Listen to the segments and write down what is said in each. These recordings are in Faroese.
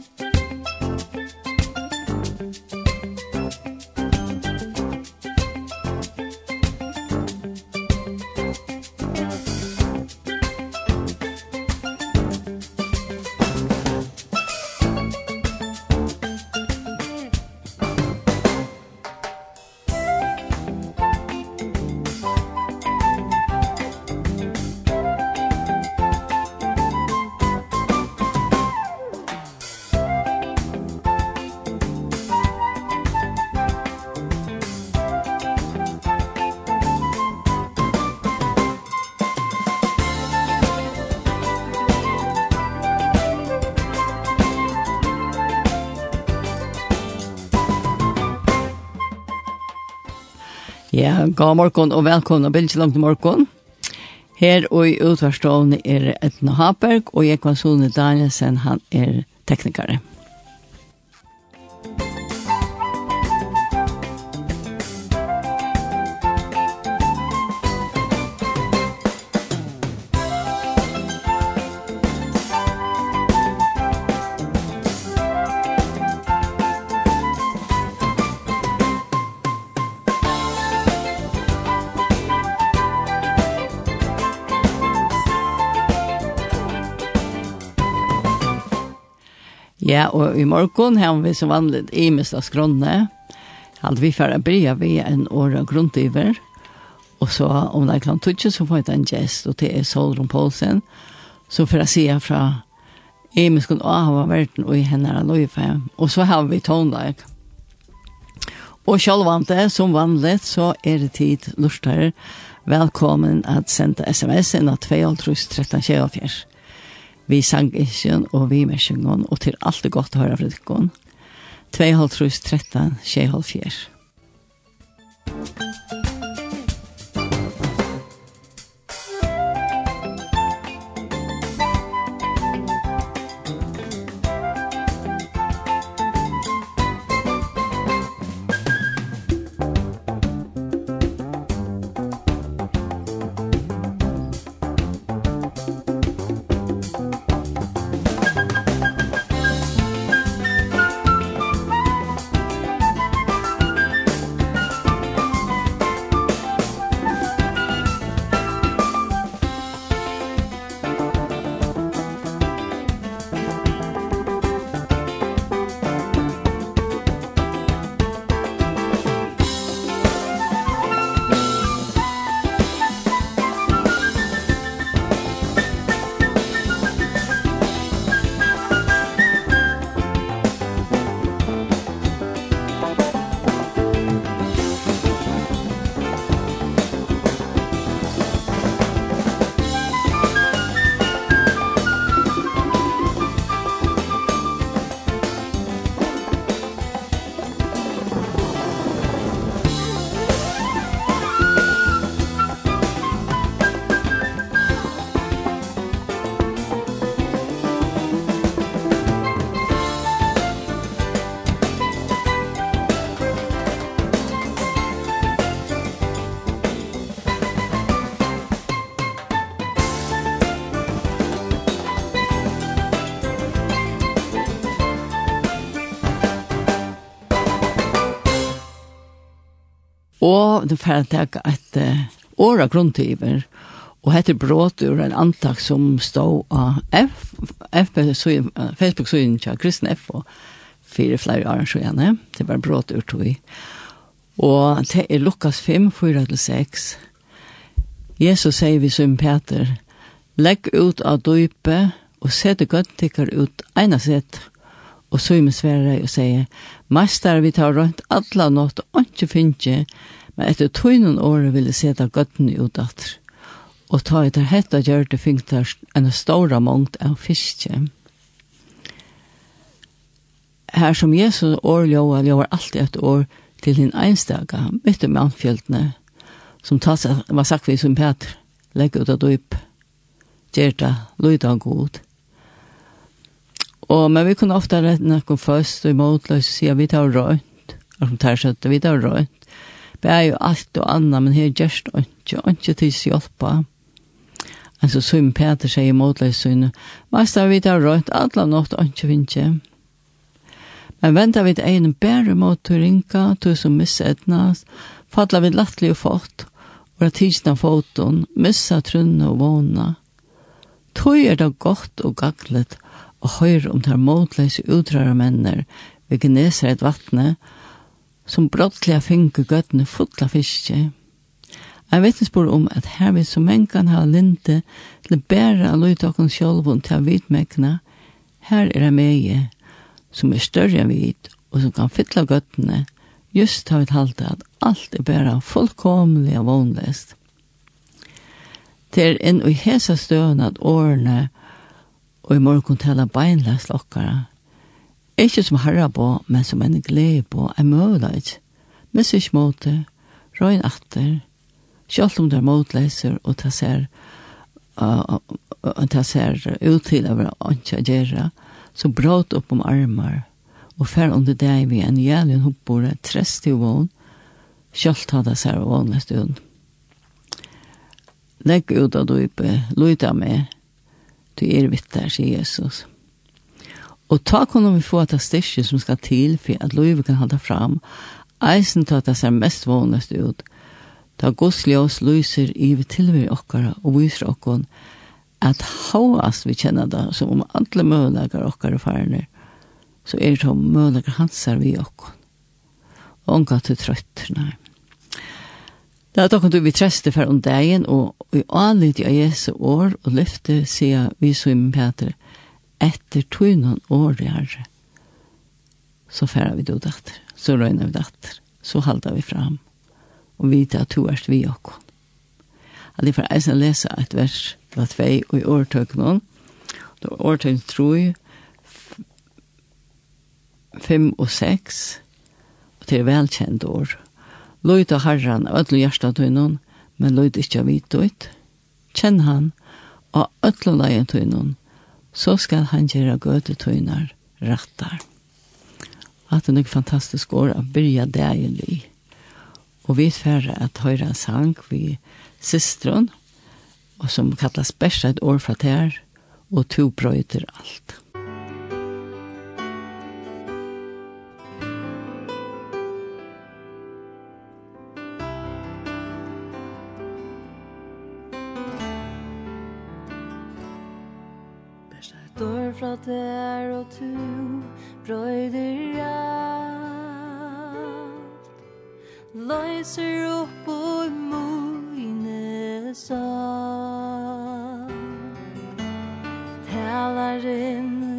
Musik Ja, god morgon og velkommen og bildet langt i morgon. Her og i utvarstående er Edna Haberg og Jekvann Sone Danielsen, han er teknikere. dag og i morgen har vi som vanligt i mesta skronne. Alt vi får bryr vi en år av grunntiver. Og så om det er klant tutsi så får jeg en gest og det er Solron Poulsen. Så får jeg se fra Emil skulle avhava verden og i henne er løyfe. Og så har vi tonlag. Og sjølvante, som vanligt, så er det tid lortar. Velkommen at sende sms inn av 2.13.24 vi sangisjen og vi mersingen, og til alt det godt å høre fra dere. 2,5 trus 13, 2,5 4. Musikk og det fer tek et åra grunntiver og heter brått ur en antak som stod av F, F Facebook-syden til Kristen F og fire flere år siden. Det var brått ur tog. Og det er Lukas 5, 4-6. Jesus sier vi som Peter, legg ut av dype og sette gøttikker ut ena sett. Og så er vi svære og sier, Mester, vi tar rundt alle nått, og ikke finner Men etter tøynen året ville se det gøttene ut at Og ta etter hetta gjør det fint en stor mångt av fiske. Her som Jesus år ljøver, ljøver alltid et år til din einstaka, midt om anfjeltene, som tas, var sagt vi som Peter, legg ut av døyp, gjør det, lyd av god. Og, men vi kunne ofte rette noen først og imot, og sier vi tar røynt, og som tar skjøtte, vi tar røynt, bæg og alt og anna, men her gjerst ikke, ikke tids hjelpa. Altså, som Peter sier i motleisøyne, Masta vi tar rødt, atla nått, ikke vinje. Men venta vi egen bære mot til rinka, til som missetnas, fatla vi lattelig og fått, og at tidsna foton, missa trunne og våna. Tøy er det godt og gaglet, og høyre om tar motleis utræra menner, vi gneser et vattne, som brottliga finke gøttene fulla fiske. Jeg vet ikke om at her vi som en kan ha linte til bæra løyt okken sjolvun til å vitmekna, her er det meie som er større enn vit og som kan fylla gøttene, just har vi talt at alt er bare fullkomlig og vonlest. Det er enn og hesa støvn at årene og i morgen tala beinlast okkara, Ikke som herre på, men som en glede på, en mulighet. Mest ikke måte, røyn atter, selv om det er motleser, og ta ser, uh, ta ser ut til å være ikke å gjøre, så brått opp om armar, og fer under deg vi en jævlig hoppbore, trest i vån, selv ta det ser vån stund. Legg ut av døype, løyta med, du er vitt der, sier Jesus. Og ta kunne vi få at det som skal til for at loivet kan holde fram, eisen til at det ser mest vånest ut. Ta Guds oss lyser i vi tilvir okkara og viser okkon at hauast vi kjenner det som om alle mølager okkara farner, så er det som mølager hansar vi okkon. Og unga til trøtt, nei. Det er dokken du vi treste for om dagen, og i anlitt av Jesu år og lyfte, sier vi som Peter, etter tunen året, herre, så færer vi det etter. så røyner vi det etter. så halter vi fram, og vi tar to erst vi og At jeg får eisen lese et vers fra tvei og i åretøkene, da åretøkene tror jeg, fem og seks, og til velkjent år. Løyt av herren av ødlo hjertet tøynen, men løyt ikke av hvitøyt. Kjenn han av ødlo leien tøynen, så skal han gjøre gøtetøyner rattar. At det er fantastisk år å byrja dagen i. Og vi færre at høyre en sang vi systron, og som kallas bæsja et år fra tær, og to brøyter alt. fra der og tu brøyder alt. Løyser opp og mine sal Talar inn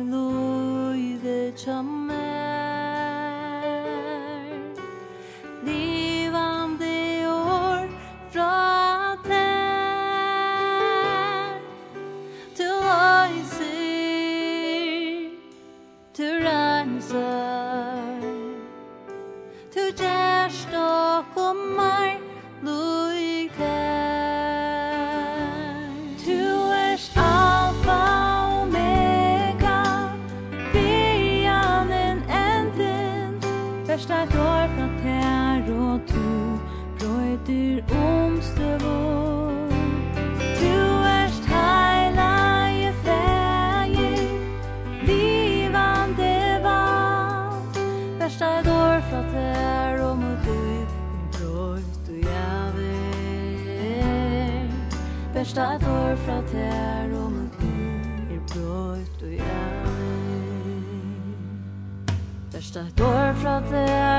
Først eit år fra tær og to Brøyder omstøvår Du erst heilige fæger Livande vann mot du Brøyt og jæver Først eit år fra tær og mot du Brøyt og jæver 照在。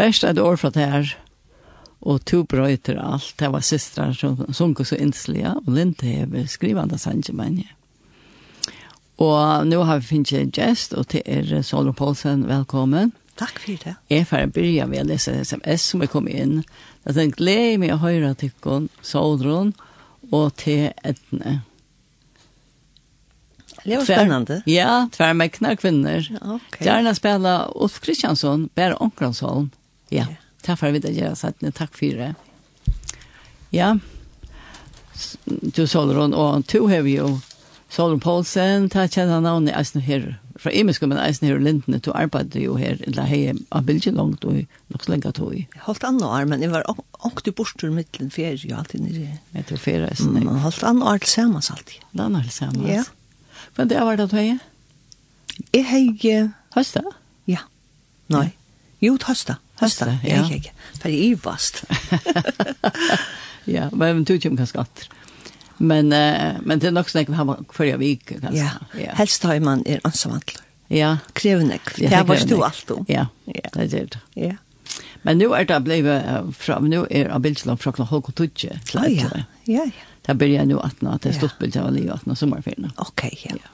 bäst ett år fra det här. Och to brøyter allt. Det var systrar som sunker så innslige, Och Linde är skrivande sanger. Og nå har vi finnet en gjest, og til er Solon Poulsen, velkommen. Takk for det. Jeg får begynne med å lese sms som er kommet inn. Jeg tenkte, gled meg å høre til Solon og til Edne. Det var spennende. Ja, tvermekkene kvinner. Ok. Gjerne spille Ulf Kristiansson, Bære Onkransholm. Ja, takk for at vi gjør det. Takk for det. Ja, du Solron, og du har vi jo Solron Poulsen, ta kjenner i Eisen her, fra Imesko, men Eisen her og Lindene, du arbeider jo her, eller hei, av bildet langt, og nok så lenge tog i. Holdt an år, men jeg var åkt i bostur mittlen ferie, jo alltid nere. Jeg tror ferie, sånn jeg. Holdt annet år til samans alltid. Annet år til samans. Ja. Men det har vært at hei? Jeg hei... Høsta? Ja. Nei. Jo, høsta. Høstare, ja. Ja, ja. Bare ivast. ja, men du kommer ganske antar. Men, uh, men det är nog snakken vi har kvar jeg vik. Ja, ja. helst har man er ansamantler. Ja. Krevende. Ja, det var stå alt om. Ja, Ja. det är det. Ja. Men nu är det blevet uh, fra, nu är er bildslag från klockan halv til. Ja, ja, ja. Det blir jeg nu 18, at det er stått bildet av livet 18 sommerferien. Ok, ja. ja.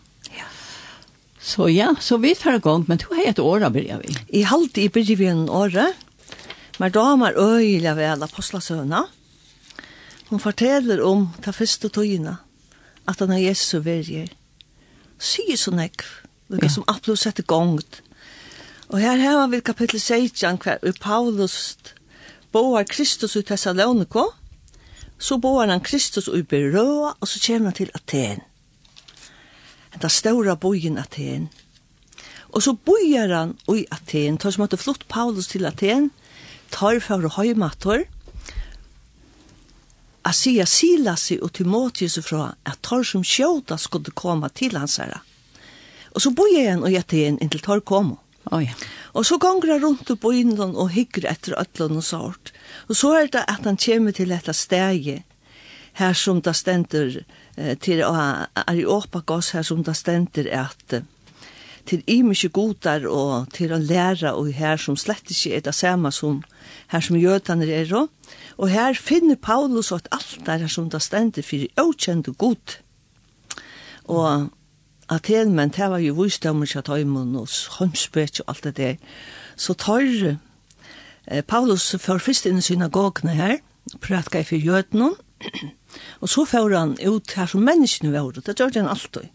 Så ja, så vi tar igång, men du har ett år att börja vi. I halvt i börjar vi en år. Men då har man öjliga väl apostlasöna. Hon fortäller om ta första togina att han har Jesu verger. Sier så nekv. Det ja. som Apollo sätter gångt. Og her har vi kapittel 16 hver i Paulus boar Kristus i Thessaloniko, så boar han Kristus i Berøa, og så kommer han til Aten den ståra bojen Aten. Og så bojer han i Aten, tar som hadde flott Paulus til Aten, tar for å høymater, Asia Silasi og Timotheus fra at tar som sjåta skulle komme til hans herre. Og så bojer han i Aten inntil tar komme. Oh, ja. Og så gonger han rundt og innan og hygger etter øtlen og sort. Og så er det at han kommer til dette steget, her som det stender til å Ariopa gass her som det stender at til imiske godar og til å læra og her som slett ikke er det samme som her som jødene er og, og her finner Paulus at alt der her som det stender for åkjent og god og Atenmen, det var jo vissdommer til Tøymon og håndspøk og alt det der. Så tar eh, Paulus for først inn i synagogene her, pratka i for jødene, Og så får han ut her som menneskene var, det gjør han alltid.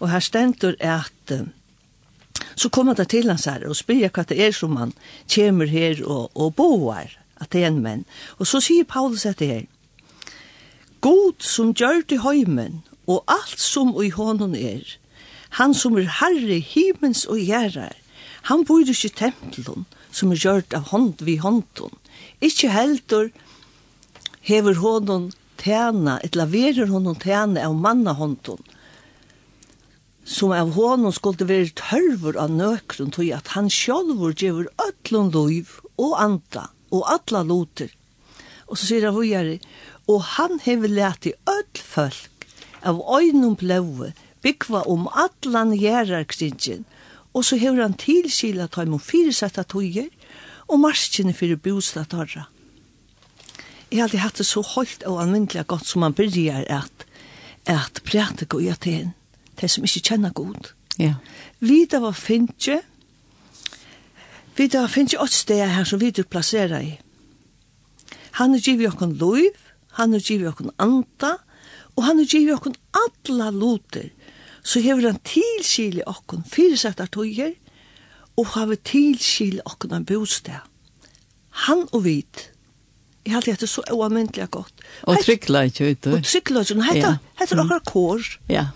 Og her stender at så kommer det til hans her og spyrir hva det er som han kommer her og, og boar, at det er en menn. Og så sier Paulus etter her, God som gjør det høymen, og alt som i hånden er, han som er herre himens og gjerrar, han bor ikke i tempelen som er gjørt av hånd vid hånden, ikke heldur hever hånden tæna, etla verur honom tæna av manna hånden, som av honom skulle være tørver av nøkron, tog at han sjolvor gjør ötlun liv og anda og alla loter. Og så sier han vujare, og han hever leti öll folk av øynum blaue, byggva om allan gjerarkringen, og så hever han tilskila taim og fyrirsetta tøyer, og marskjene fyrir boslatarra jeg har alltid hatt det så høyt og anvendelig godt som man byrjar at, at prate god gjør til en, de som ikke kjenner god. Ja. Vi da var finnkje, vi da finnkje åt steder her som vi du plasserer i. Han er givet okken lov, han er givet okken anta, og han er givet okken alla loter, så hever han tilskile okken fyrisettar tøyer, og har vi tilskile okken en bostad. Han og vit, Jeg har hatt det så oavmyndelig godt. Og tryggla ikke ut. Og tryggla ikke. Hette, hette mm. kår. Ja.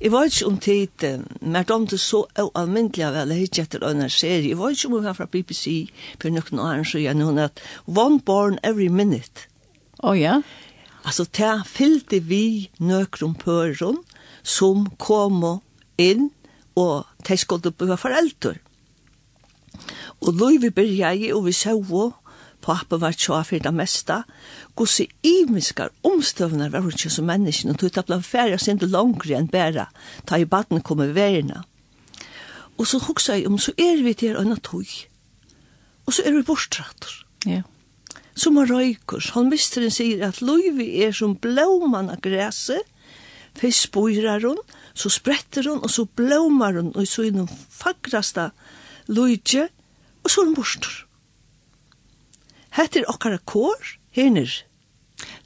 Jeg var ikke om tiden, men de det så oavmyndelig av alle hitt etter en serie. Jeg var ikke om hun var fra BBC, for noen år, så jeg noen at One Born Every Minute. Å ja? Altså, det fyllte vi nøkron pøren som kom inn, og de skulle bli foreldre. Og da vi begynte, og vi så pappa var tja for det mesta. så imiskar omstøvner var hun ikke som menneskene, og tog det ble færre sin det langere enn bæra, ta i baden kom i verna. Og så hoksa jeg om, så er vi til en tog. Og så er vi bortratter. Ja. Som er røykers. Han misteren sier at Løyvi er som blåmann av græse, Fyrst spyrar hun, så spretter hun, og så blåmar hun, og så er den fagraste lujtje, og så er hun borstor. Hette er okkara kår, hernir.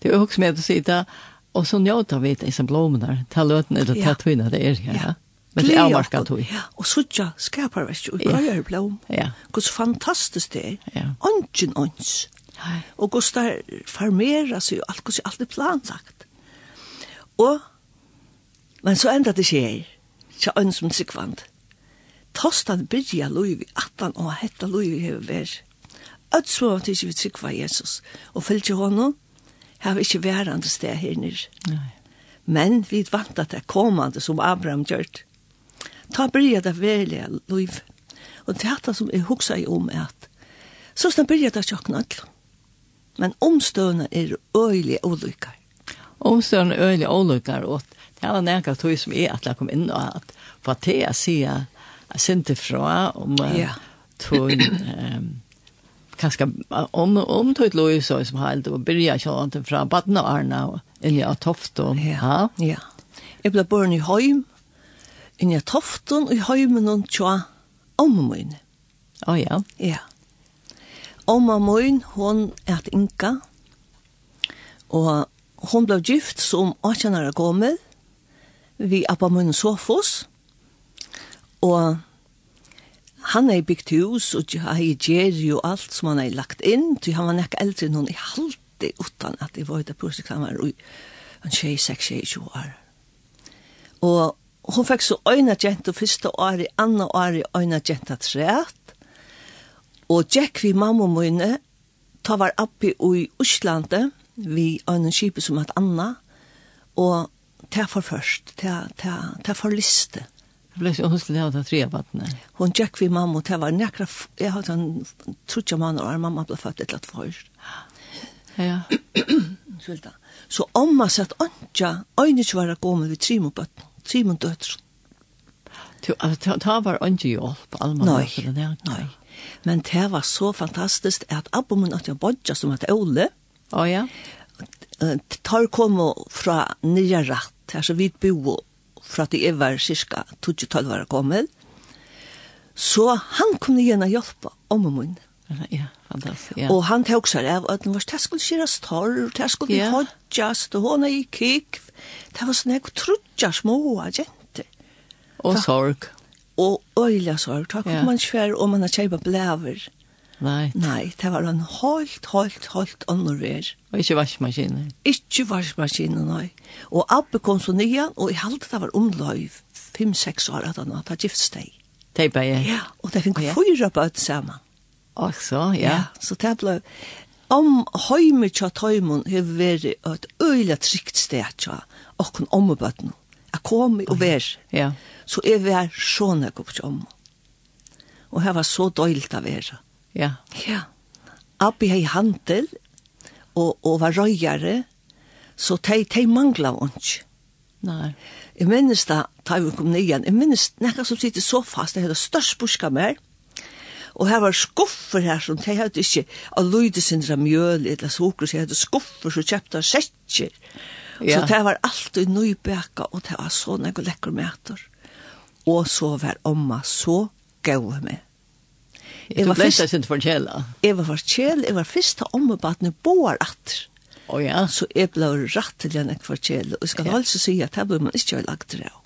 Det er også med å si det, og så njóta vi det som blomene, ta løten eller ta tvinna det er ja. ja. Men det er avmarska tøy. Ja, og suttja skapar, vet du, og grøyer blom. Ja. Hvordan fantastisk det er. Ja. Ongen ons. Og hvordan der farmerer seg, og alt hvordan alt er plansagt. Og, men så enda det skjer, tja ønsom sikvand. Tostan byrja loiv i atan, og hetta loiv i hever vær. Alt så at ikke vi trykker Jesus. Og følger honom, har vi ikke vært andre sted her nere. Nei. Men vi vant at det er kommande som Abraham gjørt. Ta bryr det velge liv. Og det er det som jeg husker jeg om er at så snart bryr det tjokken alt. Men omstående er øyelig ulykker. Omstående er øyelig ulykker. Og det var nærkast tog som jeg at jeg kom inn og at for at jeg sier jeg sendte fra om ja. tog um, kanske om om tog Louis så som helt och börja köra inte från Badna Arna in i Tofton. Ja. Ja. Jag blev born i Heim in i Tofton och i Höjmen och tja om min. Ja ja. Ja. Om min hon är att inka. Och hon blev gift som 18 år gammal. Vi appa min Sofos. Och han er byggt hus og har gjeri jo alt som han har lagt inn, til han var nekka eldre enn hun i halte utan at det var et prosjekt han var i han tjej, seks, tjej, tjej år. Og hun fikk så øyna jenta første året, andre året øyna jenta træt, og Jack vi mamma mine, ta var oppi i Oslandet, vi øyne kipet som et anna, og ta for først, ta, ta, ta for liste. Det ble så hun skulle ha det tre vattnet. Hun gikk vi mamma, og det var nekra, jeg hadde en trutja mann, og mamma ble født et eller annet først. Ja. Svilda. Så omma satt åndsja, øynet var å gå med vi trim og bøtten, trim og døtter. Det var åndsja hjelp, alma. Nei, nei. Men det var så fantastisk at abbo min at jeg bodja som at Ole. Å ja. Tar kom fra nyrja ratt, her så vidt bo fra at jeg var cirka 12 år gammel. Så han kunne gjerne hjelpe om og munn. Ja, fantastisk. Ja. Og han tok seg av at det var det skulle skjeres torr, det skulle ja. hodjast, og hun er i kik. Det var sånn jeg trodde små jenter. Og sorg. Og øyla sorg. Da kom ja. man svær om man har kjøpet blæver. Nei. Nei, det var en holdt, holdt, holdt ånderverd. Og ikke vaskmaskinen? Ikke vaskmaskinen, nei. Og Abbe kom så nyan, og jeg halte det var omløy 5-6 år at han hadde gift steg. Teipa, ble jeg? Ja, og det fikk oh, ja. fyra bøtt sammen. Ach så, ja. ja. Så det ble... Om høymer tja tøymon har vært et øyla trygt sted tja okken ommebøtten. Jeg kom og vær. Ja. Så jeg var sånn jeg kom til omme. Og her var så døylt av være. Ja. Ja. Abbi hei handel, og, og var røyare, så de, de mangla ikke. Nei. Jeg minnes da, da vi kom ned igjen, jeg minnes nekka som sitter så fast, det hadde størst buska mer, og her var skuffer her som de hadde ikke av lydesindra mjøl eller sukker, så jeg hadde skuffer som kjøpte av setjer. Ja. Så det var alltid nøybeka, og det var så nekka lekker meter. Og så var omma så gau med. Jeg var først... Du for kjela? Jeg var for kjela, jeg var først til ommebatene boar atter. Å ja. Så jeg ble rett til henne for kjela, og jeg skal ja. altså si at det ble man ikke ha lagt det av.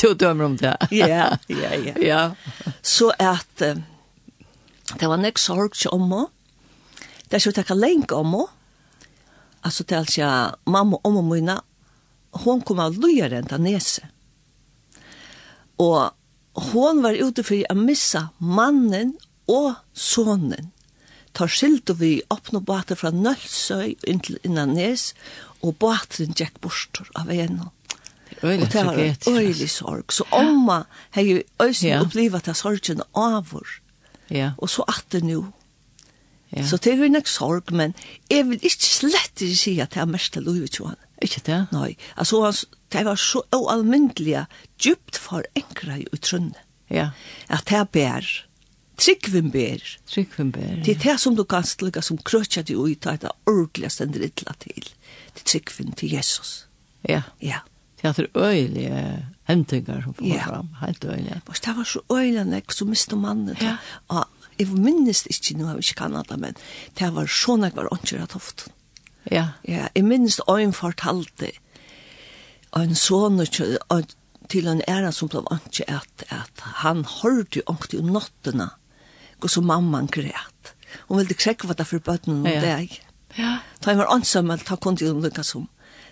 to dømmer om det. ja, ja, ja. ja. Så at Uh, det var nek sorg til omma. Det er så takk lenk omma. Altså til at jeg, mamma og omma mine, hun kom av løyere enn til nese. Og hon var ute for å missa mannen og sonen. Tar skildo vi oppnå båter fra Nølsøy inntil Innanes, og båteren gikk bort av enen. Og det var en øylig sorg. Så omma har jo øysen ja. opplivet av sorgen avur. Ja. Og så atter nu. Ja. Så det er jo nek sorg, men jeg vil ikke slett ikke si at det er mest til Louis Vuitton. Ikke det? Nei. Altså, hans, det var så oalmyndelig djupt for enkra i utrunne. Ja. At det bær, tryggvim bær. Tryggvim bær, Det er det som du kan stilga som krøtja di ui, det er det ordelig stender illa til. Det tryggvim til Jesus. Ja. Ja. Det er øyelige hentingar som får kommer fram, helt øyelige. Det var så øyelige nek, så miste mannen. Ja. Og jeg minnes ikke, nå har vi ikke kanada, men det var så nek var åndkjøret ofte. Ja. Ja, jeg minnes øyn fortalte det en son til en æra som ble ikke at, at han hørte ångte om nottene og så mamman græt. Hun ville krekva det for bøtten og ja. deg. Ja. Da jeg var ansammel, da kunne hun lukka som.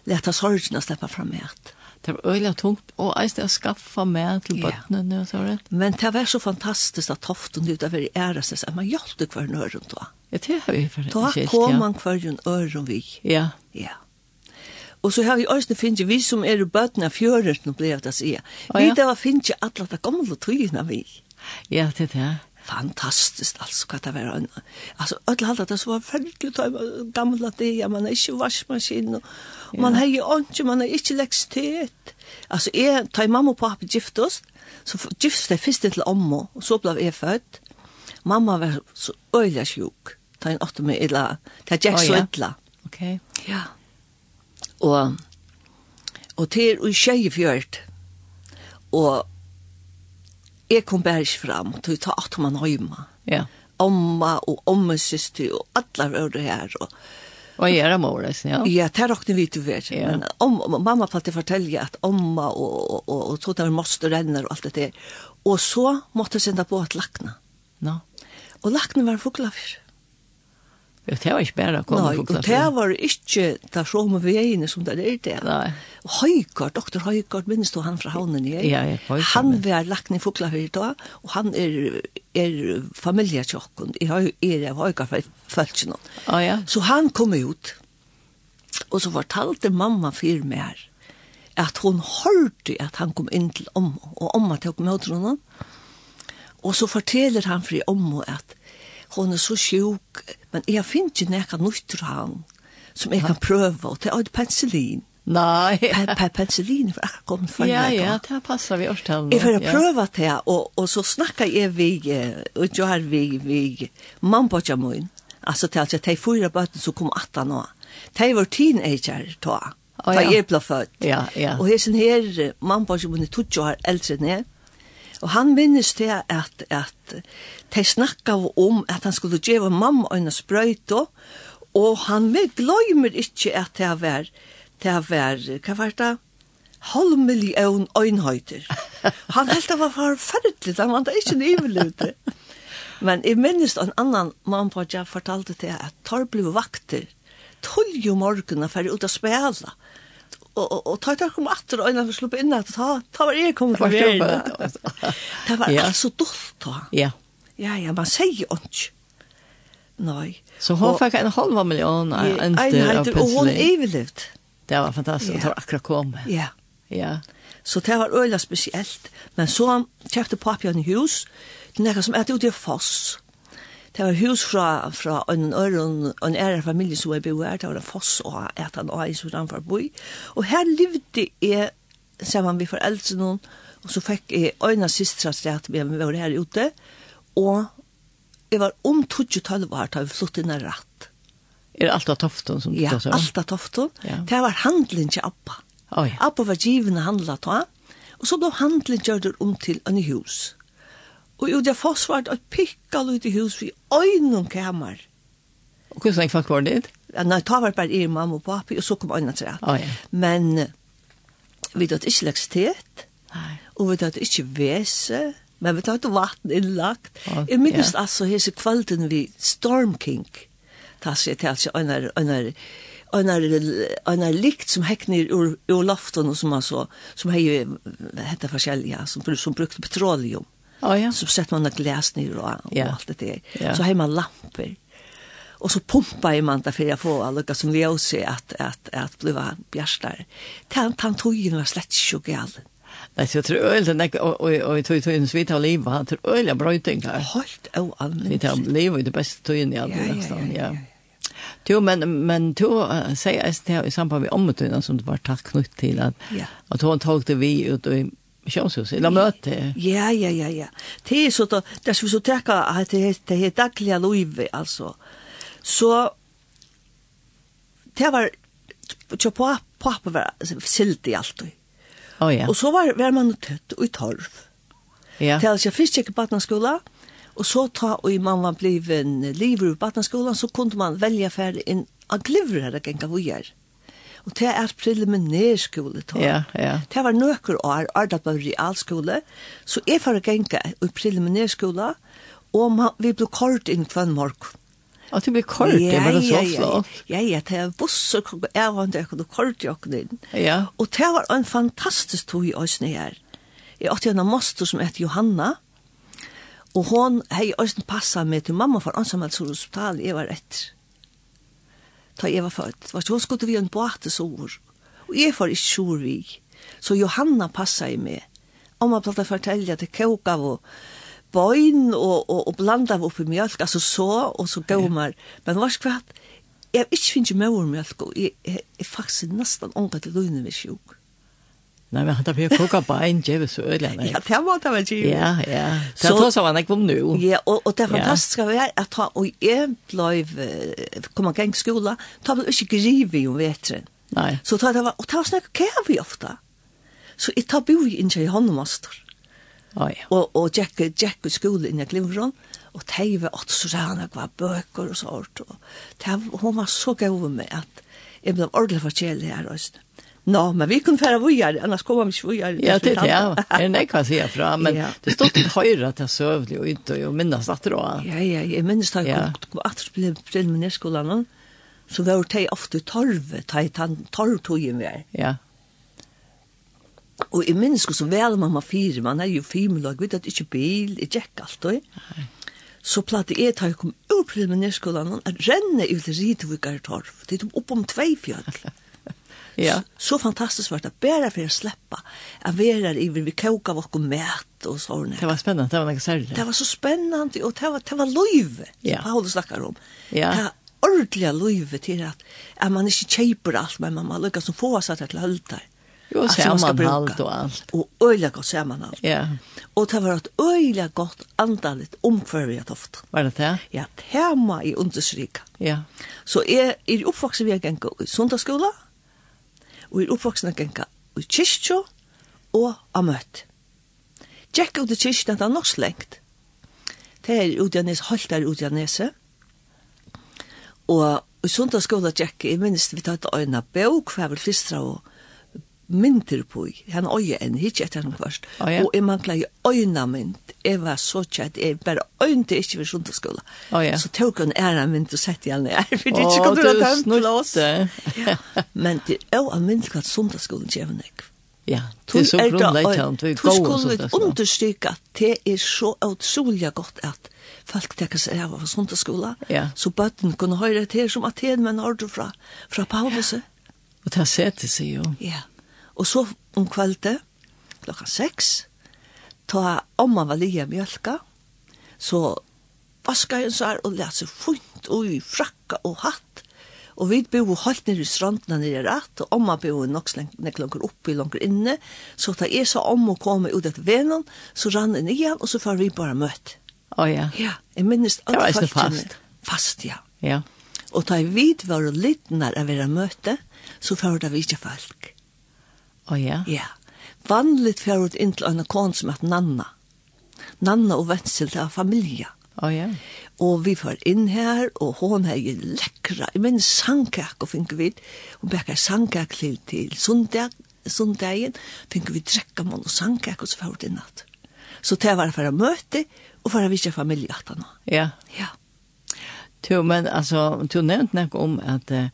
Leta sorgene slippe fram med at. Det var øyelig tungt, og eis det å skaffa med til bøttene, ja. så rett. Men det var så fantastisk at toften ut av er æra seg, at man hjalp hver nøren da. Ja, det har vi for Da kom man hver nøren vi. Ja. Ja. Og så har vi også finnet, vi som er i bøten av fjørerten, ble jeg til å si. Vi da var finnet alle de gamle tøyene vi. Ja, det er det. Fantastisk, altså, hva det var en alltså alla hade det så var färdigt ta gamle det ja, man är ikke vaskmaskin og ja. man har ju inte man har inte elektricitet Altså, jeg ta mamma og pappa giftost så giftst jeg først til amma og så ble jeg født. mamma var så öjla sjuk ta en åtta med illa ta jack så illa Ok. ja og og til og tjei fjørt og jeg kom bare ikke fram til å ta at man høyma. ja. omma og omme syster og alle var det her og Og jeg er mor, ja. Ja, det er råkne vi til vet. Ja. Men om, mamma palte fortelle at omma og, og, og, og tog der måste renner og alt det der. Og så måtte jeg sende på at lakna. No. Og lakna var fuglafyr. Ja, Det var ikke bare kommet fugler. Nei, det var ikke det som vi er inne som det er det. Nei. Høykart, doktor Høykart, minnes du han fra havnen i? Ja, ja, Høykart. Han var lagt ned fugler her i dag, og han er, er familietjokken. Jeg har- er av Høykart fra Følsjene. Ah, ja. Så han kom ut, og så fortalte mamma for mer at hun hørte at han kom inn til om, og omma tok med henne. Og så forteller han for om at hon er så sjuk, men jeg finner ikke nekka nøytter han, som jeg kan prøve, og det er penicillin. Nei. Pe pe penicillin var akkurat kommet for Ja, ja, det passer vi årstallet. Jeg får prøve det, og, og så snakker jeg vi, og jo har vi, vi, mann på jamun, altså til at jeg tar fyra bøten som kom 18 år. De var teenager, da. Oh, ja. Da jeg ble født. Ja, ja. Og hessen her, mann på jamun er 20 år eldre enn jeg, Og han minnes til at, at de snakka om at han skulle gjøre mamma en sprøyte, og han vil gløymer ikke at det var, det var, hva var det? halv million øynhøyter. Han helt det var forferdelig, han vant ikke nivelute. Men jeg minnes en annan mann på at jeg fortalte til at tar ble vakter, tolv jo morgenen for ut å spela, og og og tøytar kom atter og innan sluppa inn at ta ta var eg kom for veien. Det var ja. så dolt ta. Ja. Ja, ja, man seier ikke. Nei. Så hon fikk en halv million ja, en til og hon overlevd. Det var fantastisk. ja. Det var akkurat kom. Ja. Ja. Så det var øyla spesielt. Men så kjøpte papjan hus. Det er noe som etter ute i foss. Det var hus fra, fra en øren, en ære familie som jeg bo her, det var en foss og et han og jeg som ramfor boi. Og her levde jeg sammen med foreldre noen, og så fikk jeg øyne sistra stedet med var her ute, og jeg var om 2012 år da vi flyttet inn rett. Er det alt av toften som du ja, sa? Ja, alt av toften. Ja. Det var handelen til Abba. Oi. Abba var givende handlet da, og så ble handelen gjørt om til en hus. Og jo, det forsvart at pikka ut i hus vi øynum kamar. Og hvordan folk var det? Ja, Nei, ta var bare i mamma og papi, og så kom øynene til det. Oh, ja. Men vi tatt ikke lekstitet, og vi tatt ikke vese, men vi tatt vatten innlagt. Oh, Jeg minnes ja. altså hese kvalden vi Storm King, ta seg til altså øyner, øyner, en en likt som hekner ur ur loften og som altså, som hei hette forskjellige, som som brukte petroleum. Oh, ja. Så sätter man ett glas ner och, och yeah. allt det där. Yeah. Så har man lampor. Och så pumpar man det för att få alla som ljus i att, att, att bli bjärstar. Tan, tan tog ju några slättjoggal. Nej, så jag tror öl den och och och tog tog en svita oliva han tror öl jag bröting här. Helt o allmänt. Vi tar lever det bästa tog in i allt nästan, ja. Jo, men men då säger jag i samband med ommetunen som det var tack knutt till att att hon tog det vi ut och missionshuset, eller møte. Ja, ja, ja, ja. Det er så, da, det er så vi så at det er, det er daglige livet, altså. Så, det var, tja på, pappa var silt i alt. Oh, ja. Og så var, var man tøtt og i torv. Ja. Det er altså, først gikk i Batnaskola, og så ta, og man var bliven livet i Batnaskola, så kunne man velja ferdig inn av glivrer, det gikk av å. Og det er preliminær skole. Ja, ja. Det var nøkker år, år det var realskole. Så jeg får genka i preliminær skole, og man, vi ble kort inn kvann morgen. Og det ble kort, det var så flott. Ja, ja, ja, det var busser, jeg var ikke noe kort i åkken inn. Ja. Og det var en fantastisk tog i Øsne her. Jeg åtte en moster som heter Johanna, og hon hei Øsne passet meg til mamma for ansamhetshospital, jeg var etter ta jeg var født. Var hun skulle vi en båtesor. Og jeg får ikke sår vi. Så Johanna passet i meg. Om jeg platt å fortelle det kåk av og bøyn og, og, og blanda av oppi mjölk, altså så og så gaumar. Ja. Men var skvatt, jeg har ikke finnet mjölk og jeg, jeg, jeg faktisk nesten ångat til løgnet med sjuk. Nei, men han tar på å koka bein, en djeve så ødelig han. Ja, det var det vel djeve. Ja, ja. Så jeg tror så var han ikke om nu. Ja, og, og det fantastiske var at han og jeg ble, kom han gang skola, ta ble ikke grivet om vetren. Nei. Så ta det var, og det var snakk kæv i ofte. Så jeg tar boi inn i håndmaster. Oh, ja. Og, og Jack, Jack i skolen inn i Glimron, og det var åtte så rann jeg var bøker og sånt. Og det, hun var så gøy med at jeg ble ordentlig forskjellig her også. Nå, men vi kunne fære vujar, annars kommer vi ikke vujar. Ja, det er det, ja. Er det kan sier fra, men ja. det stod til høyre til søvlig og ut og minnes at det var. Ja, ja, jeg minnes da jeg kom at det ble preliminærskolen, så var det ofte torve, ta i tann torvtogen vi er. Ja. Og jeg minnes som vel mamma fire, man er jo fimelag, vet at ikke bil, jeg gikk alt, og så platt jeg ta jeg kom ur preliminærskolen, at renne ut i Ridevikar torv, det er opp om tvei fjall. Ja. Så fantastiskt var det bara för att släppa. Att vara i vi koka vårt mat och så Det var spännande, det var något särskilt. Det var så spännande och det var det var liv. Ja. Vad håller snackar om? Ja. Det ordentliga livet till att att man inte köper allt men man lyckas som få sig att hålla Jo, sammanhalt och allt. Och öjliga gott sammanhalt. Ja. Och det var ett öliga gott andaligt omkvärvigt ofta. Var det det? Ja, tema i understryka. Ja. Så är er, er uppvuxen vi har gänga i sundagsskola og er oppvoksne genka i kyrkjo og av møtt. Tjekk ut i kyrkjo, det er nok slengt. Det er ut i Anes, holdt der ut i Anese. Og i sundagsskola tjekk, jeg minnes vi tatt øyna bøk, hver vel fystra og mynter på. Han øye en, ikke etter han først. Oh, ja. Og jeg manglet jo øyne mynt. Jeg var så kjent, jeg bare øynte ikke ved sundagsskolen. Oh, ja. Så tok hun ære mynt og sette igjen her, for det ikke kunne kom til å ta en plass. ja. Men det er jo en mynt hva sundagsskolen gjør meg. Ja, det er så grunnleggjant. Du skulle understryke at det er så utrolig godt at folk tekker seg av fra sundagsskolen, ja. så bøtten kunne høre til som Aten, men ordre fra, fra Paulus? Ja. Og det har sett det seg jo. Ja. Og så om kveldet, klokka seks, ta omma var lia mjölka, så vaska hun sær og lese funt og i frakka og hatt. Og vi bo halt nere i strandene nere rett, og omma bo nok nek langer oppi, langer inne. Så da jeg sa om å komme ut etter venen, så rann jeg igjen, og så får vi bare møtt. Å oh, ja. Ja, jeg minnes alt faktisk. Det var ikke fast. Fast, ja. Ja. Og da jeg vidt var litt nær av være møte, så får det vi ikke folk. Oh, ja? Ja. Vanligt fer ut inn til en kon som heter Nanna. Nanna og Ventsel til familie. Oh, ja. Og vi får inn her, og hon er jo lekkra, jeg mener sangkak og finner vi, og bekker sangkak til, til sundag, sundagen, finner vi drekka mån og sangkak, og så får vi inn at. Så det var for å møte, og for å vise familie at han. Ja. Ja. Jo, men altså, du nevnte noe om at uh,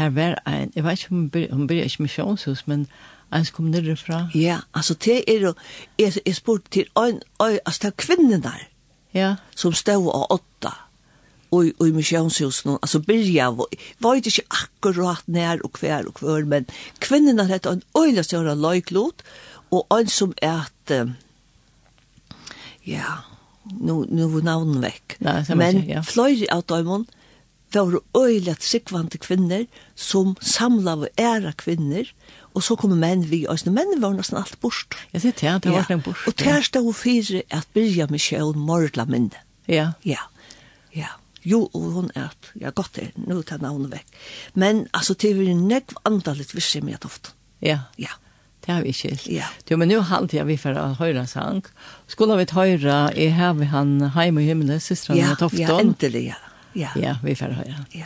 her var en, jeg vet ikke om hun blir ikke misjonshus, men ens kom nere fra. Ja, altså det er jo, jeg, jeg spurte til øyn, øyn, altså det er kvinnen der, ja. som stod av åtta, og, og i misjonshusen, altså byrja, var det ikke akkurat nær og hver og hver, men kvinnen der hette en øyla større løyklot, og en som er at, ja, nu, nu var navnet vekk, Nei, men ja. fløyre av døymon, det var øyelig sikvante kvinner som samla av æra kvinner, og så kom menn vi, og menn var nesten alt bort. Ja, det er det, det var en bort. Og der stod fire at Birja Michelle mordla minne. Ja. Ja, ja. Jo, og hun er, ja, godt det, nå tar navnet vekk. Men, altså, det er nekv andalit visse med ofte. Ja. Ja. Det har vi ikke. Ja. Jo, men nu halte jag vi för att höra sang. Skulle vi höra, jeg har vi han Heim och himmelen, systrarna ja, Tofton. Ja, endelig, ja. Ja. Ja, vi får höra. Ja.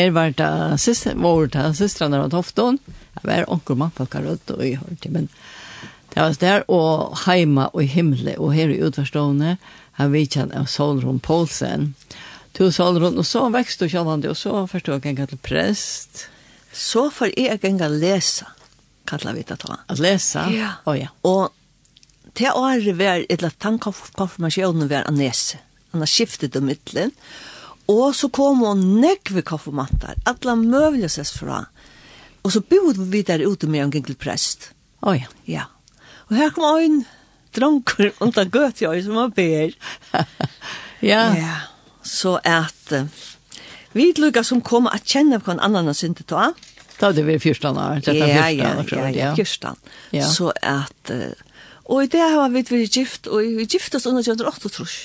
Her var det siste, var det søstrene av Tofton. Jeg var onkel mann på Karøtt og jeg hørte, men det var der, og heima og himle, og her i utforstående, har vi kjent av Solron Poulsen. To Solron, og så vekst du kjallande, og så forstod jeg ganger til prest. Så får jeg ganger lese, kallar vi det da. At lese? Ja. Å oh, ja. Og til året var, eller tanken konfirmasjonen var Annese. Han har skiftet om mittelen, og Og så kom hun nekve konfirmanter, alle møvlige ses fra. Og så bodde vi der ute med en gengel prest. Å oh, ja. Ja. Og her kom en dronker undan jeg som var ber. ja. ja. Så at uh, vi lukka som kom at kjenne på en annan synte ta. Da det vi fyrstan år. Ja, ja, ja, ja, fyrstan. Ja. Så at, uh, og i det har vi vært gift, og vi oss under 28 trus.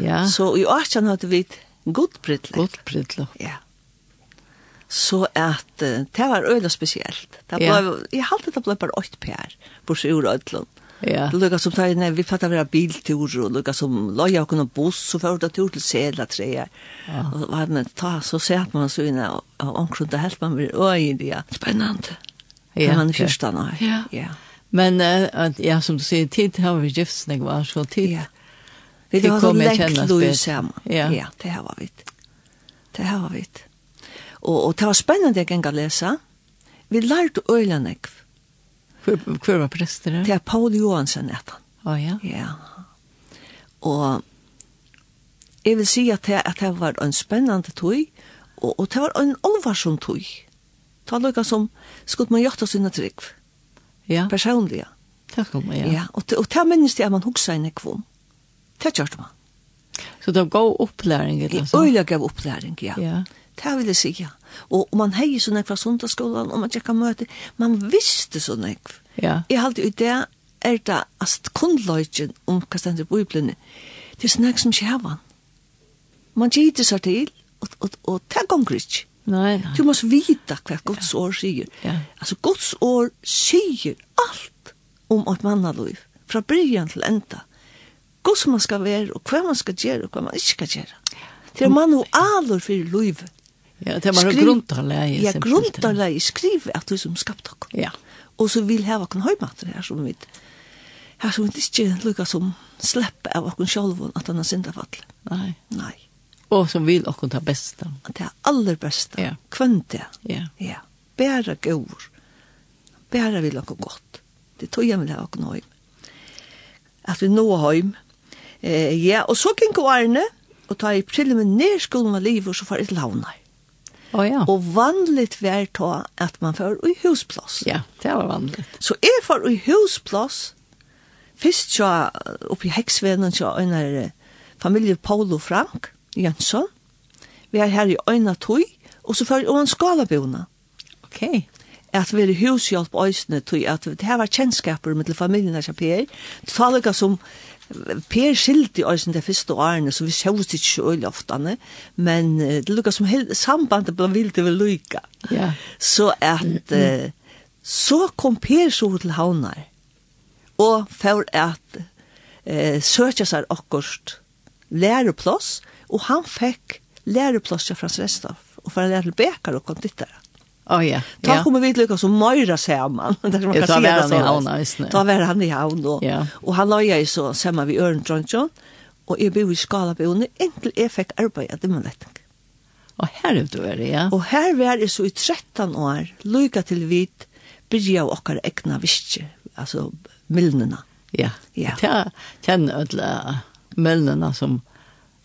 Ja. Så i Archan hadde vi godbrytlet. Godbrytlet. Ja. Så at uh, det var øyla spesielt. Det ble, ja. Jeg halte det ble bare 8 per, bortsett ur øyland. Ja. Det lukka som tar nei, vi fattar vera biltur og lukka som loja og kunna buss og fyrir tur til sedla treer. Ja. Og var det ta så sett man så inne og omkring det helt man blir øyn ja. Spennende. Ja. Man fyrsta nå. Ja. ja. Men uh, ja, som du sier, tid har vi giftsnegvar, så tid ja. Vi har så lengt lov sammen. Ja. ja, det her var vi. Det her var vi. Og, og det var spennende jeg gikk å lese. Vi lærte øyla nekv. Hvor var prester det? är er Paul Johansen etter. Å ja? Ja. Og jeg vil si at det, at det var en spennende tøy, og, og det var en alvarsom tog. Ta lukka som skulle man gjøre sine trygg. Ja. Personlige. Det skulle ja. Ja, og, og det minnes det at man huksa i nekvom. Det gjør man. Så det var god opplæring? Det øyla gav opplæring, ja. ja. Det vil jeg si, ja. Og, og man heier så nekva sundagsskolan, og man tjekka møte. Man visste så nekva. Ja. Jeg halte i det er det at kundløyken om hva stendt i biblene, det er sånn som skjevan. Man gitter seg til, og, og, og det gonger ikke. Nei, nei. Du måst vita hva Guds år sier. Ja. Altså, Guds år sier alt om et mannaløyv, fra byrjan til enda. Ja hvordan man skal være, og hva man skal gjøre, og hva man ikke skal gjøre. Det er man og alor for livet. Ja, det er man grunntarleie. Ja, grunntarleie skriver at du som skapt dere. Ja. Og så vil hava kan høymater her som vi her som vi ikke lukkar som slepp av okken sjolvun at han har syndafall. Nei. Nei. Og som vil okken ta besta. Det er aller besta. Ja. Kvønte. Ja. Ja. Bæra gaur. Bæra vil okken godt. Det tog jeg vil ha okken høym. At vi nå høym, Eh, ja, og så gikk årene, og ta i preliminær skolen av livet, så får jeg til havnar. Oh, ja. Og vanligt vær ta at man får i husplass. Ja, det var vanligt. Så jeg får i husplass, først så oppe i Heksvenen, så øyner familie Paolo Frank Jønsson. Vi er her i øyne tog, og så får jeg en skalabona. Ok. At vi er hushjelp øyne tog, at det her var kjennskaper med familien av Kjapier. Det taler som Per skilte i øyne de første årene, så vi sjøvst ikke så øyelig ofte, men det lukket som hele sambandet ble vilt over lykka. Ja. Så at, mm. så kom Per så til havnar, og for at eh, søkja seg akkurat læreplass, og han fikk læreplass til Frans Restav, og for å lære til Bekar og kondittare. Oh, ja. Ta ja. kommer vi lyckas som møyra samman. Det man kan säga så. Havna, ta var han i havn og, ja. och han lajar ju så samma vi Örntronsson och jeg bor i Skalabonen. Enkel jag fick arbeta i letting. Och här er du det, ja. Och här var det så i 13 år, lycka till vid, börja och okkar egna visst, alltså milnerna. Ja, ja. ja. kjenner alla milnerna som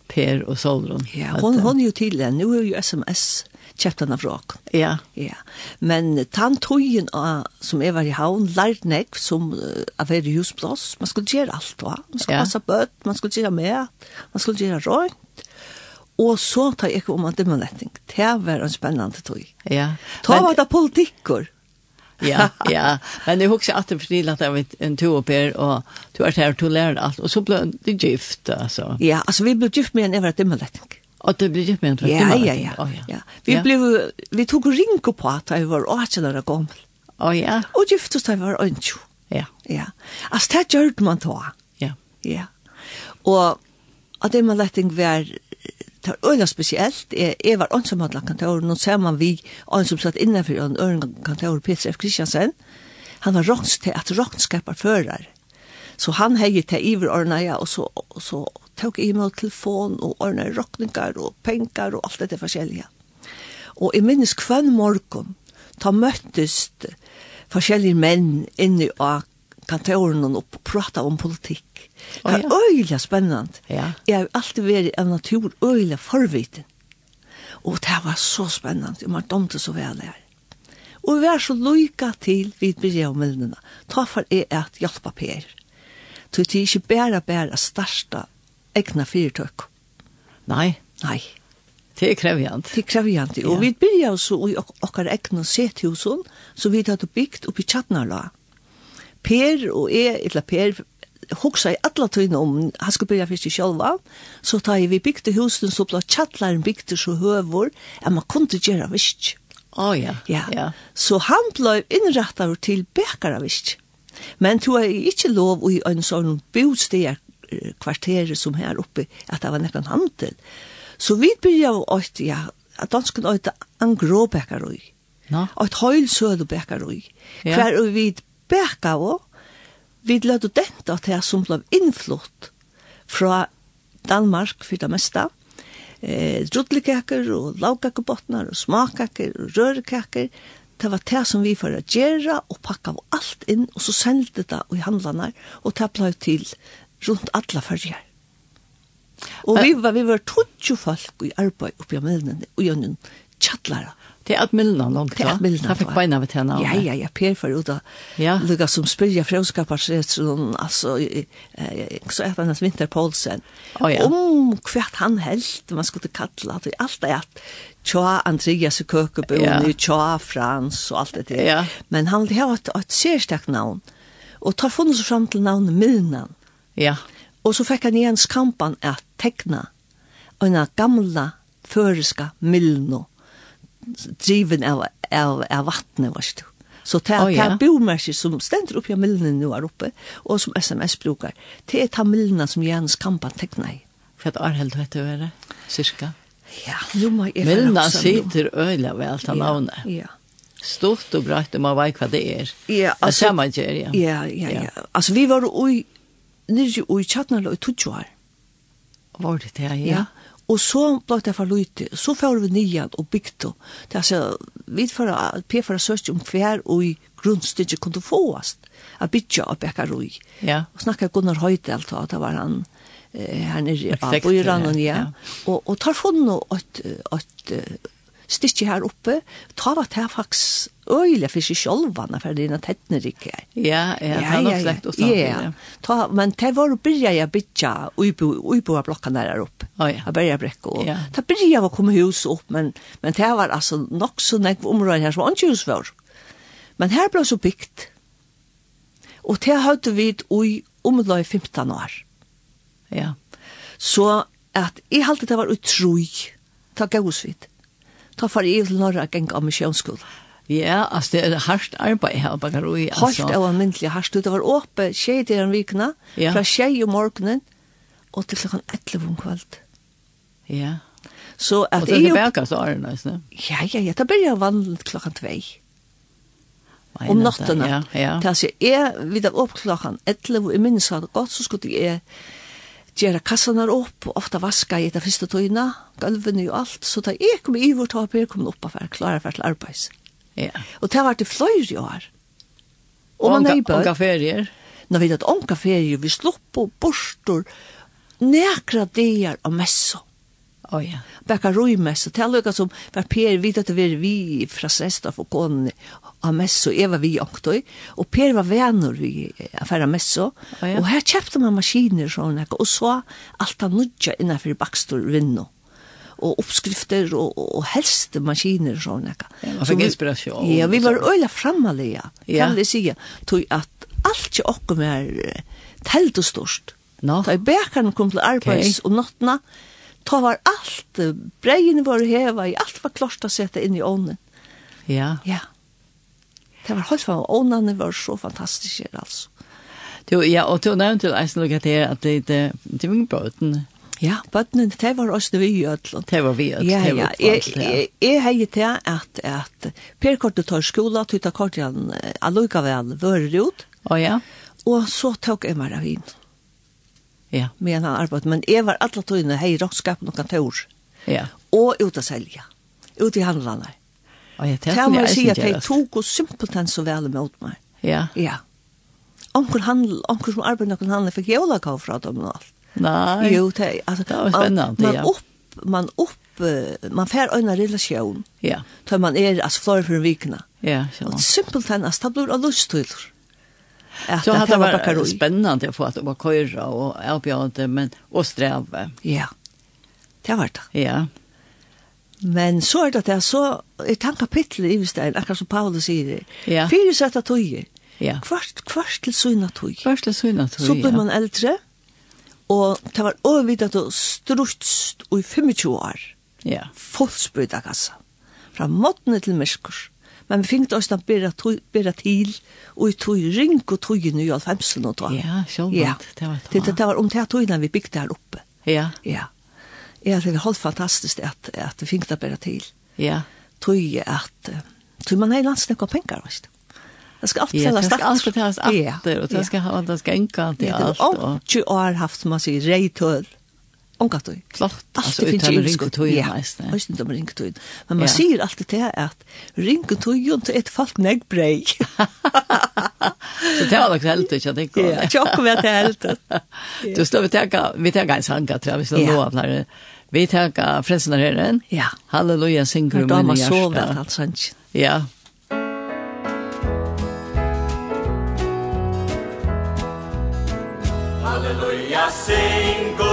Per och Solron. Ja, hon, hon er ju till nu är ju sms kjøpte han av råk. Ja. ja. Men tann tøyen som jeg var i havn, lærte nek som uh, av er i husblås. Man skulle gjøre alt, va? Man skulle ja. passe bøtt, man skulle gjøre med, man skulle gjøre rønt. Og så tar jeg ikke om at det var netting. Det var en spennende tøy. Ja. Ta var det politikker. ja, ja. Men jeg husker at det fordi at jeg var en to opp her, og du er her, du lærer alt. Og så ble det gift, altså. Ja, altså vi ble gift med en evra dimmeletting. Og det blir det med Ja, ja, ja. Oh, ja. ja. Vi ja. blev vi tog rinko på at jeg var 18 år gammal. Oh, ja. Og gift oss da jeg var 20. Ja. Ja. Altså, det gjør man da. Ja. Ja. Og at det med letting var det var øyla spesielt. Jeg, jeg var ensam att kantor Nå ser man vi ensam satt innenfor en örn kantor Peter F Christiansen. Han var rocksteat rockskapar fører. Så han hejde til Iver Ornaja og så og så tok i med telefon og ordna råkninger og penkar og alt det forskjellige. Og jeg minnes kvann morgen, ta møttes forskjellige menn inni av kantoren og prata om politikk. Det er øyla spennende. Ja. Jeg har alltid vært en natur øyla forviten. Og det var så spennende, og man domte så vel her. Og vi er så lykka til vi blir av meldene. Ta for er at hjelpa Per. Så det er ikke bare bare starta egna fyrtøk. Nei, nei. Det er krevjant. Det er krevjant, ja. og vi byrja så i okkar egna sethusen, så vi hadde byggt oppi Tjatnala. Per og jeg, eller Per, hugsa i alla tøyna om han skulle byrja fyrst i sjálva, så ta i vi bygde husen, så blei tjattlaren bygde så høvor, at man kunne gjøre visst. Å oh, ja. ja. ja. Så han ble innrettet til bekara visst. Men du er ikke lov i en sånn bosteg kvarteret som her oppe, at det var nekkan handel. Så vi byrja av åkt, ja, at dansken øyte en grå bækarøy. No. Og et høylsøde søde. Ja. Hver og vi bækka av, vi lødde dette til som ble innflott fra Danmark for det meste. Eh, Drudlekaker og lavkakebottnar og smakaker og rørekaker. Det var det som vi får gjøre og pakka av alt inn og så sendte det i handlarna og det ble til rundt alla fyrjar. Og vi var, vi var tutsju folk i arbeid oppi av mellene, og gjennom tjallara. Det er at mellene langt, ja? Det er at mellene. Da fikk beina ved henne. Ja, ja, ja, Per var ute. Ja. lukka som spyrja frøskaparsretsen, altså, så etter hans Vinter Poulsen. Oh, ja. Om hvert han held, man skulle kalla, det er alt det at tja Andreas i Køkebøen, tja Frans og alt det der. Ja. Men han hadde hatt et et særstak navn, og tar funnet seg fram til navnet Milnan Ja. Og så fikk han igjen skampan at tekna en gamla føreska milno driven av, av, av vattnet, varst du. Så det er oh, ja. som stender upp i milnen nu er uppe och som sms brukar. Det er ta milnen som Jens Kampan tecknar i. För att Arheld vet du vad cirka? Ja, jo, må jeg Milna sitter öjla vid allt han navnet. Ja. Stort och bra att man vet hva det är. Ja, alltså, det ser man inte, ja. Ja, ja, ja. Alltså, vi var ju nirri ui tjatnala i tutsjoar. Var det det, ja? Ja, og så ble det for lute, så får vi nian og bygto. Det er altså, vi får at P4 sørt om hver ui grundstidje kunne fåast a bytja og bekka rui. Ja. Og snakka Gunnar Høydel, da, det var han eh, her nirri av Bøyranen, ja. ja. Og, og tar funnet og et, et, styrke her oppe, ta var det faktisk øyelig for seg sjolvane, for det er noe tettene rikke her. Ja, ja, ja, ja, ja, ja, ja. Ta, men det var å begynne jeg bytja uibo av blokken der her oppe. oh, ja. byrja brekk og, ja. ta jeg å komme hus opp, men, men det var altså nok så nekv områden her som var ikke hus for. Men her ble så bygd, og det hadde vi i området i 15 år. Ja. Så at jeg halte det var utroi, ta gausvidt ta for i til Norra geng av misjonsskolen. Ja, altså det er hardt arbeid her på Garoi. Altså. Hardt og almindelig hardt. Det var åpe tjej til den vikna, ja. fra tjej om morgenen, og til klokken 11 om kveld. Ja. Så at og det er tilbake til årene, ikke? Ja, ja, ja. Det begynner vanligt klokken 2. Om natten. Ja, ja. Det er altså, jeg vidt av opp klokken 11, og jeg minnes at godt, så skulle jeg gjøre kassene opp, og ofte vaske i det første tøyene, gulvene og alt, så da jeg kom i vårt HP, kom opp av her, klare for til arbeids. Ja. Og det var det flere år. Og man er i bød. Onka ferier? Nå vet jeg at onka ferier, vi slopp på borster, nekra dier og messer. Oh, ja. Bekka Røymes, og det lukka som var Per vidt at det var vi fra Sestaf og Kåne av Messo, jeg var vi ångtøy, og Per var venner vi affæra Messo, oh, ja. og her kjøpte man maskiner sånn, og så alt han nudja innenfor bakstor vinno og oppskrifter og, og helste maskiner og sånn. Ja, man fikk inspirasjon. Ja, vi var øyla framalega, kan vi sige, tog at alt ikke okkur mer telt og stort. No. Da i bekarne kom til arbeids okay. om ta var alt, breien var heva i, alt var klart å sette inn i ånden. Ja. Ja. Det var helt fantastisk, ånden var så fantastisk, altså. Du, ja, og du nevnte jo eisen lukket her at det, det, det var bøten. Ja, bøten, det var også vi ødel. Det var vi ødel, ja, ja. Jeg, jeg, jeg heier til at, at Per Korte tar skola, tog ta kortet han allukka vel vører ut. Å ja. Og så tok jeg meg av henne. Ja. Men han arbeidde. Men jeg var alle tøyene hei rådskapen og kontor. Ja. Og ut å selge. Ut i handlene. Og jeg tenker jeg, jeg sier at jeg tok og simpelthen så vel mot meg. Ja. Ja. Onkel handel, onkel som arbeider noen handel, fikk jeg også fra dem og alt. Nei. Jo, det, altså, det var spennende, man, ja. Man opp, man opp, uh, man fær øyne relasjon. Ja. Tøy man er, altså, flere for vikene. Ja, sjå. Og simpelthen, altså, det blir av lystøyler. Ja att så hade det varit spännande att få att vara köra och avbjörande men och sträva. Ja. Det var det. Ja. Men så är det att så är tanken kapitel i Vistain, akkurat som Paulus säger. Ja. Fyra sätt att tojer. Ja. Kvart kvart till syna tog. Kvart till syna tog. Så blir man äldre. Og det var övrigt att strutst i 25 år. Ja. Fullspröda kassa. Fra måttene til merskurs men vi fikk oss den bedre bera til, og i tog ring og togene i alfemsen og tog. Ja, sjålvand, ja. det var det. Det, det var om det togene vi bygde her oppe. Ja. Ja. Ja, det var helt fantastisk at, at vi fikk det bedre til. Ja. Tog at, tog man har landsnakk og penger, vet du. Det ska allt Ja, start. Allt ska fällas start och det ska ha det ska enka allt i allt. Och ju har haft som man säger rejtöl. Ongat du. Flott. Alltså det finns ju ringetøy. Ja, visst det var ringetøy. Men man sier alltid til at ringetøy til et folk negbrei. Så det var nok helt ikke, det går. Ja, tjokk vi at det helt. Du står vi tega, vi tega en sanga, tror jeg, vi står lov av Vi tega frelsen av herren. Ja. Halleluja, synger om min hjärsta. Hör dama alt sant. Ja. Halleluja, synger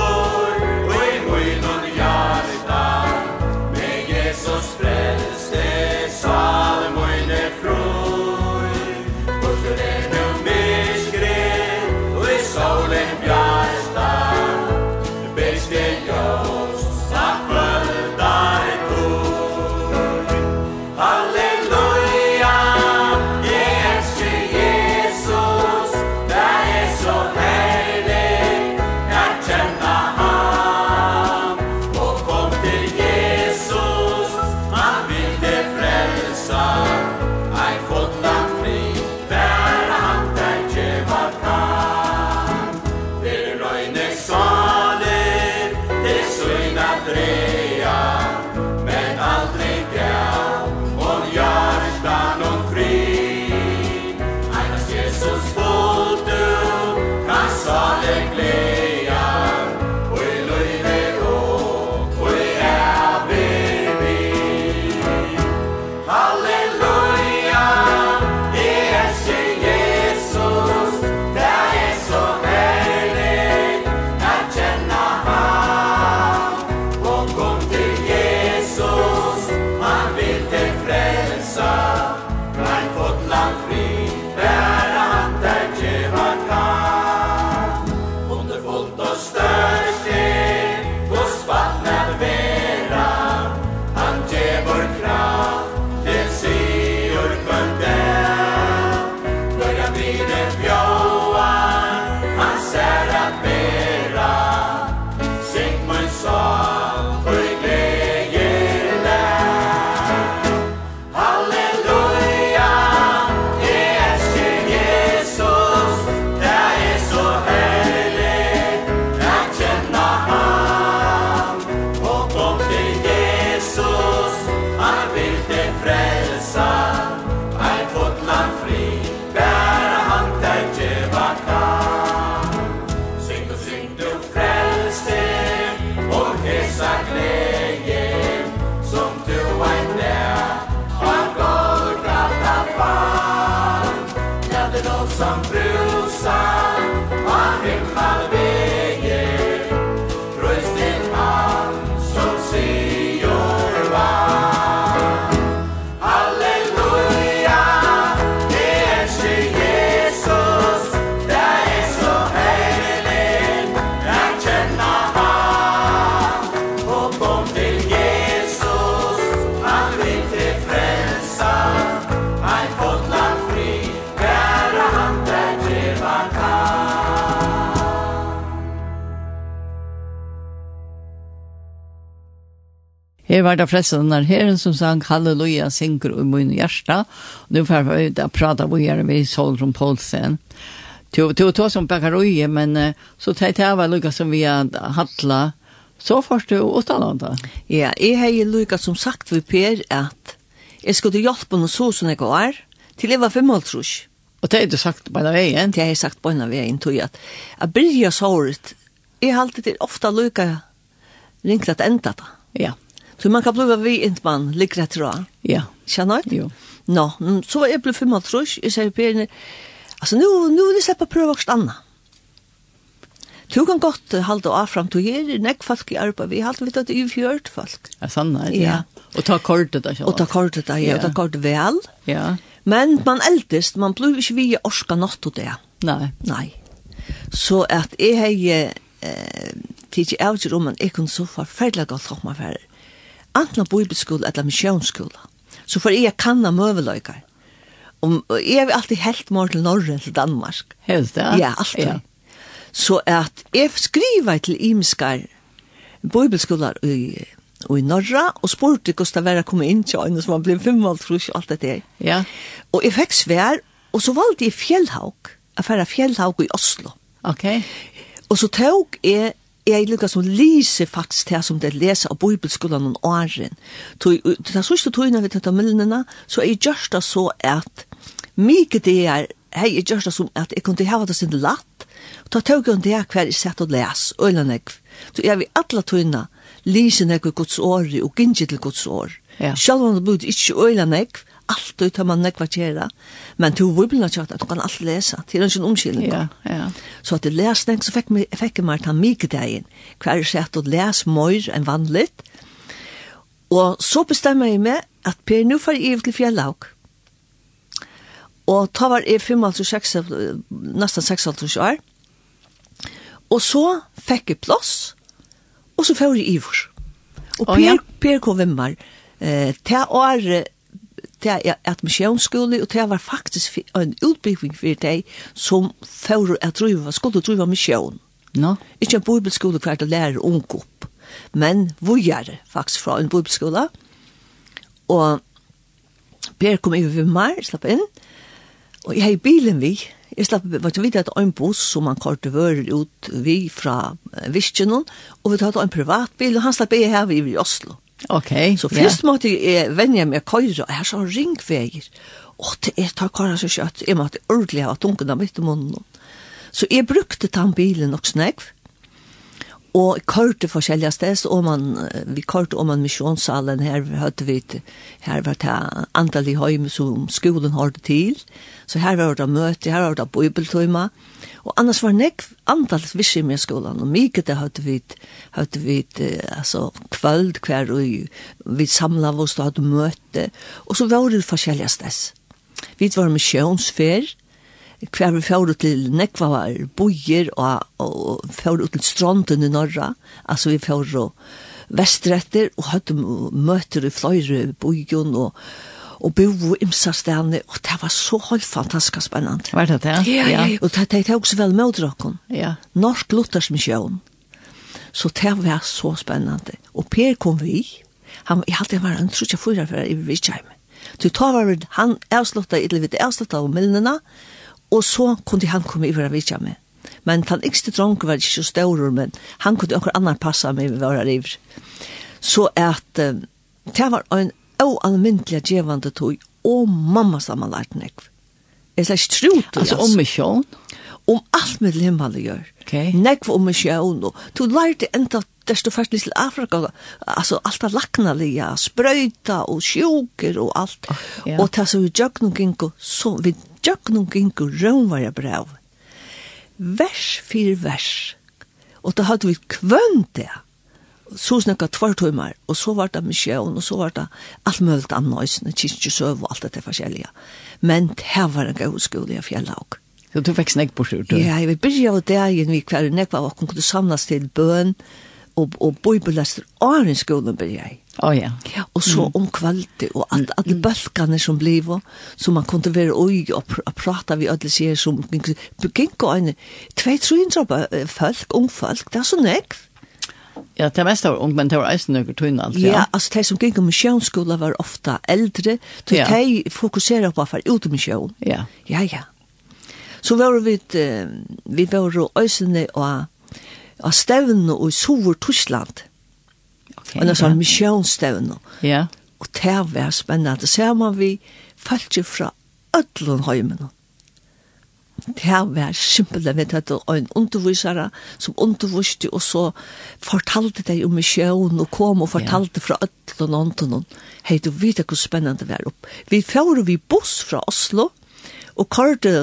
Her var det flesta den herren som sang Halleluja synker i min hjärsta. Nu får vi ut och prata vidare med Solron Poulsen. Det var to som bakaroje, men så tänkte jeg var lika som vi hade hattla. Så først du åttalanda. Ja, jeg har jo lika som sagt for Per at jeg skulle hjelpe honom så som jeg går til jeg var fem år trus. Och det har du sagt på den veien? Det har jeg sagt på en den vägen, tog At jeg att börja såret, Jeg har alltid ofte lika ringt at enda da. Ja. Så man kan bli vi inte man ligger rätt då. Ja. Känner du? Jo. Nå, no, så är blev fem trus i sig på Alltså nu nu vill jag släppa prova och stanna. Du kan gott halda av fram till här, näck folk i arbeid, vi halda vid att det är fjört folk. Ja, sanna, ja. ja. Og ta kortet där. Og ta kortet da, ja, og ta kortet vel. Ja. Men man eldest, man blir ikke vi i orska natt og det. Nei. Nei. Så at jeg har eh, tidsi avgjør om man ikke kunne så forferdelig godt komme for antla bibelskola eller misjonsskola. Så for jeg kanna møveløykar. Om, og jeg har alltid helt mor til Norge til Danmark. Helt det? Ja, alltid. Ja. Så at jeg skriver til imiskar bibelskolar i i Norra, og spurte hvordan det var å komme inn til øynene, som man ble fimmalt trus og alt det der. Ja. Og jeg fikk svær, og så valgte jeg fjellhauk, jeg færre fjellhauk i Oslo. Ok. Og så tog jeg jeg lukkar som lise faktisk til som det leser av bibelskolen om åren. Det sørste togene vi tatt av millene, så er gjørst det så at mye det er, hei jeg gjørst det som at jeg kunne hava det sin latt, og ta tog om det hver jeg sett og les, øyne Så jeg vil alle togene lise nek og gods år og gynge til gods år. Ja. Selv om det burde ikke øyne nek, allt ut man nekva kjera. Men to vibbelna at du kan alt lesa, til en sin. Ja, ja. Så at jeg les den, så fikk, jeg fikk jeg meg ta mikedegin, hver er sett å les mer enn vanligt. Og så bestemmer jeg meg at Per, nu får jeg til fjellauk. Og ta var jeg 5,6, nesten 6,5 år. Og så fikk jeg plass, og så får jeg ivor. Og Per, oh, ja. per kom vimmer, eh, til året det er at misjonsskole, og det var faktisk en utbygging for deg som for at driva, skulle driva misjon. No. Ikke en bibelskole for å lære ungkopp, men vujere faktisk fra en bibelskole. Og Per kom over ved meg, slapp inn, og jeg har i bilen vi, Jeg slapp, var ikke vidt at en buss som han kortet vører ut vi fra Viskjennom, og vi tatt en privatbil, og han slapp jeg her i Oslo. Ok. Så først yeah. måtte jeg vende meg køyre, og jeg har sånn ringveier. Og det er tar køyre så kjøtt, jeg måtte ordentlig ha tunken av mitt i munnen. Så jeg brukte den bilen nok snakk, og jeg kørte forskjellige steds, og man, vi kørte om en misjonssalen her, hørte vi, her var det antall i høyme som skolen hørte til, så her var det møte, her var det bibeltøyma, og Og annars var nekv andalt vissi med skolan, og mykje det høyde vi, høyde vi, altså, kvöld hver, og vi samla oss og hadde møte, og så var det forskjellige stess. Vi var med sjønsfer, hver vi fjord til nekva var bojer, og, og fjord til stranden i norra, altså vi fjord og vestretter, og høyde møter i fløyre bojen, og, og og bo i Imsastene, og det var så helt fantastisk spennende. Var det det? Ja, ja. Og det tenkte jeg også vel med dere. Ja. Norsk Luthers misjon. Så det var så spennende. Og Per kom vi, han, jeg hadde vært var en trutja fyra for i Vitsheim. Så ta var det, han avslutta, eller vi avslutta av millene, og så kunne han komme i fra Vitsheim. Men han yngste dronken var ikke så stor, men han kunne akkurat annan passa med vi var her i. Så at, det var en oalmyndelig djevande tog, og mamma saman lært nekv. Jeg slags trut. Altså om misjon? Om alt med limmene gjør. Okay. Nekv om misjon. Du lærte enda desto fast først til Afrika, altså alt av laknalia, sprøyta og sjuker og alt. Oh, yeah. Og det som vi gjør noen ginko, så vi gjør noen ginko rønvarja brev. Vers for vers. Og da hadde vi kvønt det så snakka tvær tøymar, og så var det misjon og så var det alt mulig annet, og kyrkjesøv og alt det forskjellige. Men det var en god skole i fjellet. Så du fikk snakk på skjort? Ja, vi begynte av dagen, vi kvar nekva var, kunne samles til bøn, og, og bøybelester, og en skolen begynte jeg. Oh, ja. ja. Og så om kvalitet, og alt, alle mm. bølgene som blev, så man kunne være oi og, pr og prate vi alle sier som gikk og en 200-300 folk, ung folk, det er så nekv. Ja, det meste var ung, men det var eisen nøkker tøyne alt, ja. Ja, altså de som gikk om misjonsskola var ofta eldre, så ja. de fokuserer på for ut misjon. Ja. Ja, ja. Så var vi, vi var eisen og av stevne og i Sover Torsland. Okay, en sånn ja. misjonsstevne. Ja. Og det var spennende. Det ser man vi falt jo fra ødlen høymen det var simpelthen vi tatt en undervisere som underviste og så fortalte de om misjon og kom og fortalte fra ødel og noen hei du vet hvor spennende det var opp vi fører vi buss fra Oslo og karte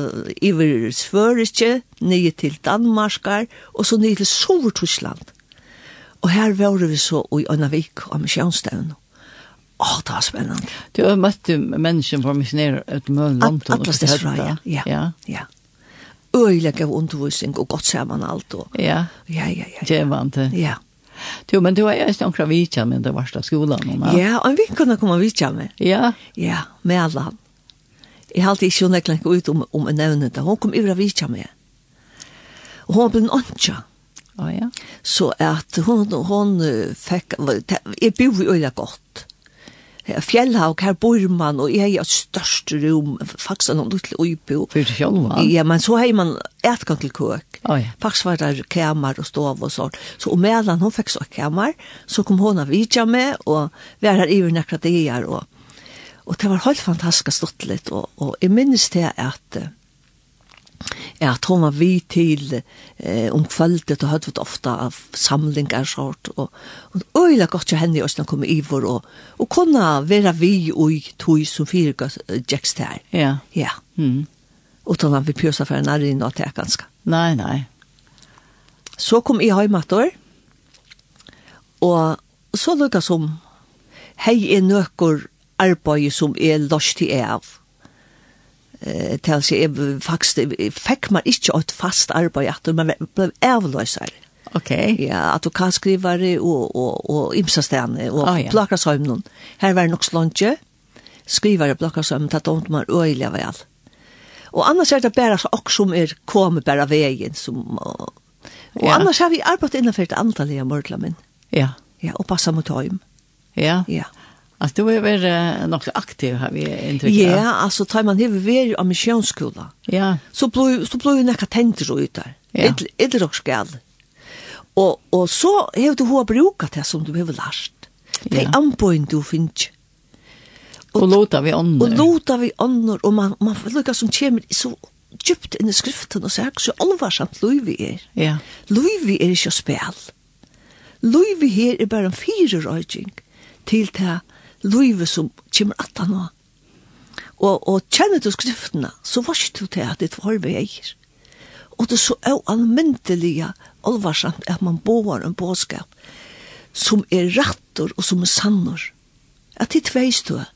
iver Svøretje nye til Danmarkar og så nye til Sovertusland og her var vi så i Ønavik og misjonsstevn Åh, oh, det var spennende. Du har møtt mennesker fra missionærer ut med London. Atlas Desraja, ja. ja. ja øyelig av undervisning og godt sammen alt. Og, ja, ja, ja. ja. Det var det. Ja. Jo, men du har ju ikke kvar vitja med den värsta skolen. Ja, ja og vi kunne komme vitja med. Ja. Ja, med alle han. Jeg har alltid inte hunnit klänka ut om, om en nevne det. Hun kom över vitja med. Og hun ble en åndsja. Ja, ja. Så att hun, hon fikk, jeg bor ju öjla gott fjellhaug, her bor man, og jeg har et størst rum, faktisk noen lille uipo. For det sjølva? Ja, men så har man etgang til køk. Oh, ja. Faktisk var der kamer og stov og sånt. Så om medan hun fikk så kamer, så kom hun av vidja med, og vi er her i nekra dier, og, og det var helt fantastisk stått litt, og, og jeg minnes det at Ja, at hon var vi til eh, om kvöldet og høyde ofta av samlingar sort og, og øyla godt til henne i Østland kom i vår og, og kunne være vi og tog som fyrga gjekkst her. Ja. Ja. Mm. Utan at vi pjøsa for en arrin og teka ganske. Nei, nei. Så kom i heimator og så lukka som hei er nøkker arbeid som er lost i av eh til seg jeg faktisk fikk man ikke et fast arbeid at man ble avløsere. Ok. Ja, at du kan skrivere og, og, og imsastene og ah, ja. plakkershøymen. Her var det nok slånge, skrivere plakkershøymen, tatt om man øyelig av alt. Og annars er det bare så ok som er kommet bare veien. Som, og, og ja. annars har vi arbeidet innenfor et antall i morgelamen. Ja. Ja, og passet mot høymen. Ja. Ja. Alltså du er vært uh, nok aktiv har vi intryck. Ja, altså, alltså tar man hur vi av missionsskola. Ja. Så blir så blir ju några ut der. Ja. Ett ett rock Og, og så har du hva bruka det som du behöver lært. Det är anbøyen du finns. Og, och låta vi ånder. Og låta vi ånder, og man man lukka som kommer så djupt inn i skriften og sier så alvarsamt løyvi er. Ja. Løyvi er ikke å spille. Løyvi her er bare en fire røyking til det livet som kommer at han var. Og, og kjenner du skriftene, så var ikke du til at det var vi eier. Og det er så er alvarsamt at man bor en båskap som er rattor og som er sannor. At det tveis du er.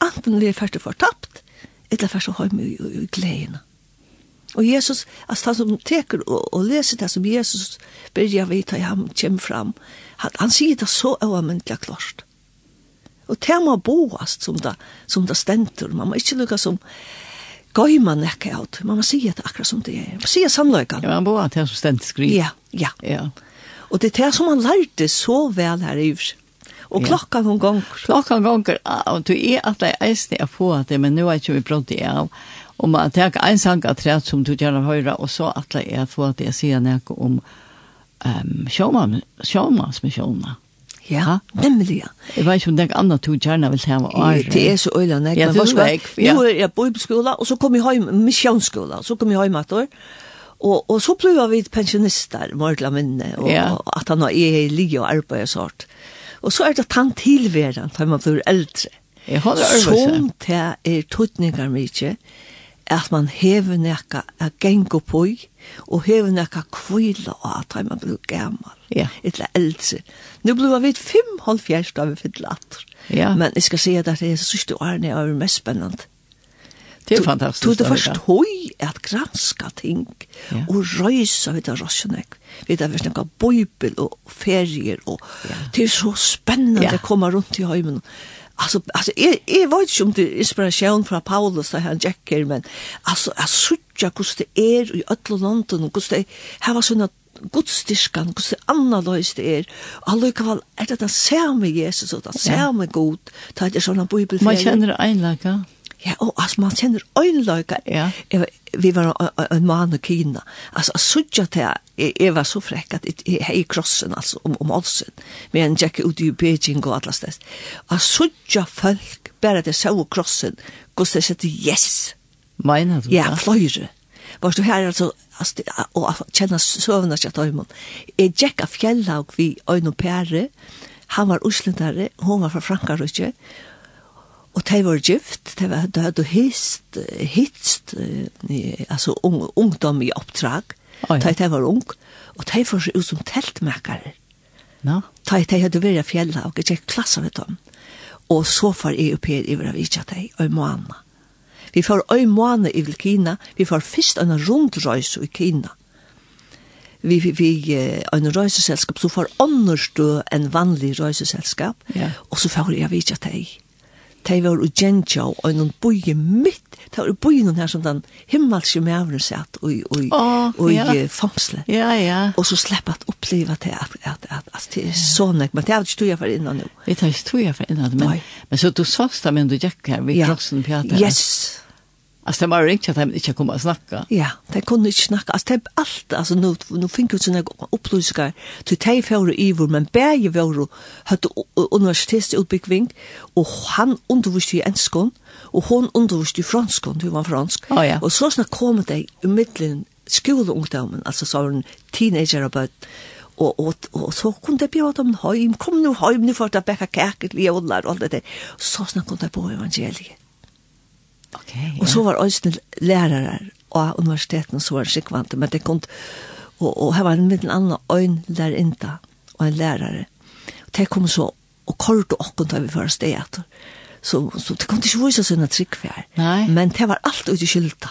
Anten vi er ferdig fortapt, eller ferdig høyme i, i, i gledene. Og Jesus, altså han som teker og, og leser det som Jesus byrja vita i ham kommer fram, han, han sier det så avmyndelig klart. Og det må boast som det, som det stenter. Man må ikke lukke som gøyma nekka av Man må si det akkurat som det er. Man må sige. Ja, man må at det som stenter skriv. Ja, ja. ja. Og det er det som man lærte så vel her i huset. Og klokka hon gonger. Klokka hon gonger, og du er at det er eisne jeg få at det, men nu er ikke vi brått det av. Og man tar en sang av træt som du gjerne høyre, og så at det er få at jeg sier noe om um, sjåmannsmisjoner. Ja, nemlig, ja. Jeg vet ikke om det er annet to gjerne vil ta med året. Det er så øyla, nek. Ja, det er vekk. Ja. Nå er jeg på skola, og så kom jeg hjem, misjonsskola, så kom jeg hjem etter. Og, og så ble vi pensjonister, Mørla minne, og, ja. og at han er i li og arbeid og sånt. Og så er det tant tilværen, da man blir eldre. Jeg har det Som det er tøtninger mye, at man hever nekka a gengo på, og hever nekka kvila og at man blir gammal. Ja. Etla eldre. Nu blev vi fem halv vi av fyllatt. Ja. Men jeg skal si at det är så sista åren är det mest spännande. Det är fantastiskt. Du, du förstår att granska ting ja. og røysa vidt av rationella. Vi vet att noen bøybel og ferier og ja. det er så spennende ja. å komme rundt i høymen. Altså, altså jeg, jeg vet ikke om det er inspirasjon fra Paulus da han Jacker men altså, jeg att hvordan det er i ødle London, og hvordan det er, her var såna godstyrkan, hvordan annerledes det er. Og Allikevel er det den samme Jesus og den samme ja. god, det er sånn bibelferie. Man kjenner einlaga. Ja, og altså, man kjenner øynløyga. Ja. Jeg, vi var en mann og kina. Altså, jeg sudja til jeg, jeg var så frekk at jeg hei krossen, altså, om, om olsen. Men jeg gikk ut i Beijing og alle steds. Jeg sudja folk, bare at så krossen, hvordan det sette yes. Meina du? Ja, fløyre. Var du her, altså, altså, og kjenne søvnene til Tøymon. Jeg gikk av fjellag vi øyne pære, han var uslendare, hun var fra Frankarudje, og de var gift, de hadde hist, hitst, altså un, ungdom i oppdrag, oh, ja. de var ung, og de var så ut som teltmekere. No. De, de hadde vært fjellag, og jeg gikk klasser med dem. Og så var jeg opp her i hver av ikke av dem, og i måneden. Vi får øy måne i Kina, vi får først en rundrøys i Kina. Vi, vi, vi en røyseselskap som får ånderstå en vanlig røyseselskap, Ja. og så får jeg vidtja til de var og gjenja og en bøye mitt, de var boi noen her som den himmelske mævren satt og, og, oh, og ja. fangsle. Ja, ja. Og så slipper at oppleva til at, at, at, at det er så nek, men det er ikke tog jeg for innan nå. Det er ikke tog jeg for innan, men, men så du sast da, men du gikk her, vi krossen pjata. Yes, Alltså det var riktigt att de inte kom att snacka. Ja, de kunde inte snacka. Alltså det är allt. Alltså nu, nu fick jag sådana upplysningar. Så de får ivor, men bäge var hade universitetsutbyggving. Och han undervisste i enskån. Och hon undervisste i franskån, hur var fransk. Oh, ja. Och så snart kom de i mittlen skoleungdomen, alltså sådana teenagerarbeten og, og, og så kunne jeg bjøre dem heim, kom nu heim, nu får jeg bekka kæket, vi er og alt det der. Så kom jeg på evangeliet. Okay, ja. Og så var også lærere av universiteten så var det skikkvante, men det kom, og, og her var en liten annen øyn lærerinta og en lærere. Og det kom så, og kort og åkken da vi var stedet. Så, så det kom ikke vise sånne tryggfjær. Men det var alt ute i skylda.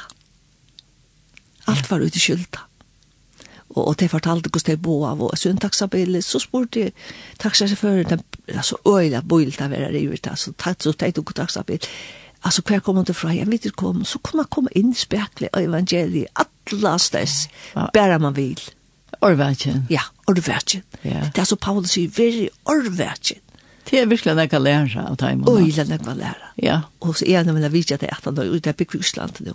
Alt var ute i skylda. Og, og det fortalte hvordan det bo av, og så en taxabil, så spurte jeg taxasjåføren, altså øyla bøyla vera i ut, så tatt så teit og taxabil, Alltså hur kommer det fra? Jag vet inte kom. Så kan man komma in i spekler och evangeliet. Alla stess. Wow. Bara man vill. Orvärtjen. Ja, orvärtjen. ja. Det är så Paulus säger, veri orvärtjen. Det är verkligen jag kan lära av dem. Oj, det är jag. Ja. Og så är det mina vidja till att han er ute på Kviksland nu.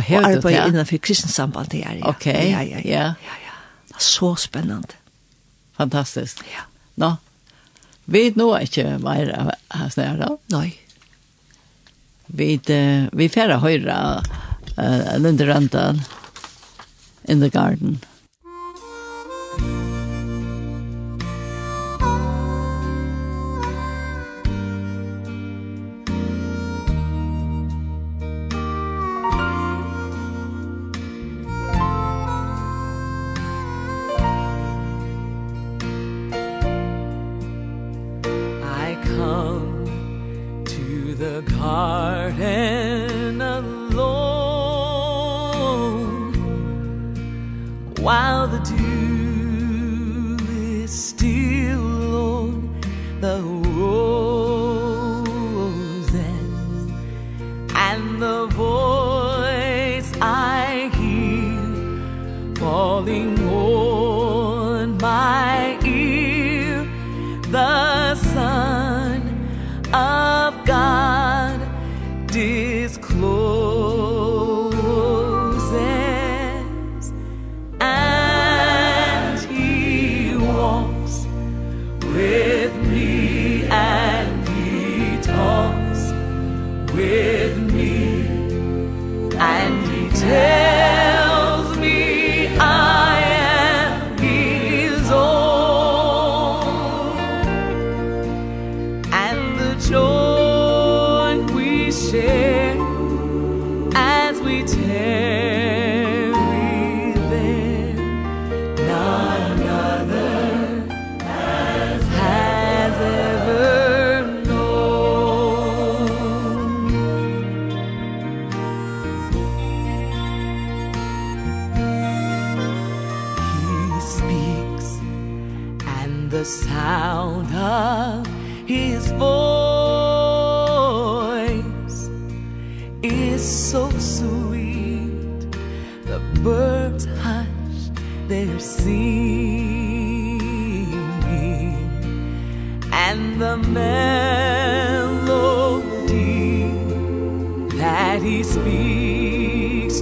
her du är det innanför kristens samband det är. Okej, ja, ja. ja. ja. Så spennende. Fantastisk. Ja. Nå, no. vet nog ikke mer av hans nära. Nei vi vi færa høyra uh, Linderandal in the garden.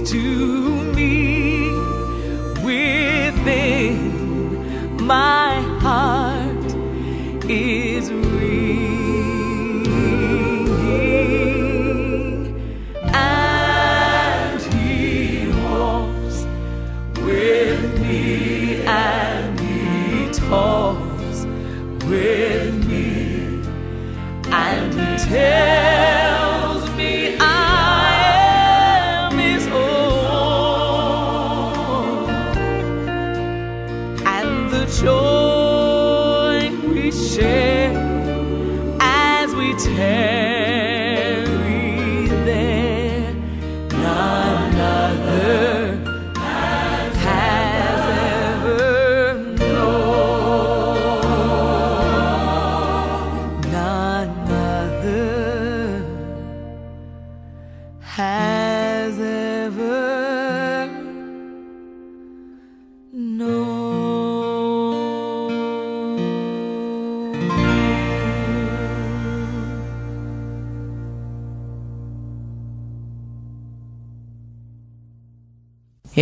to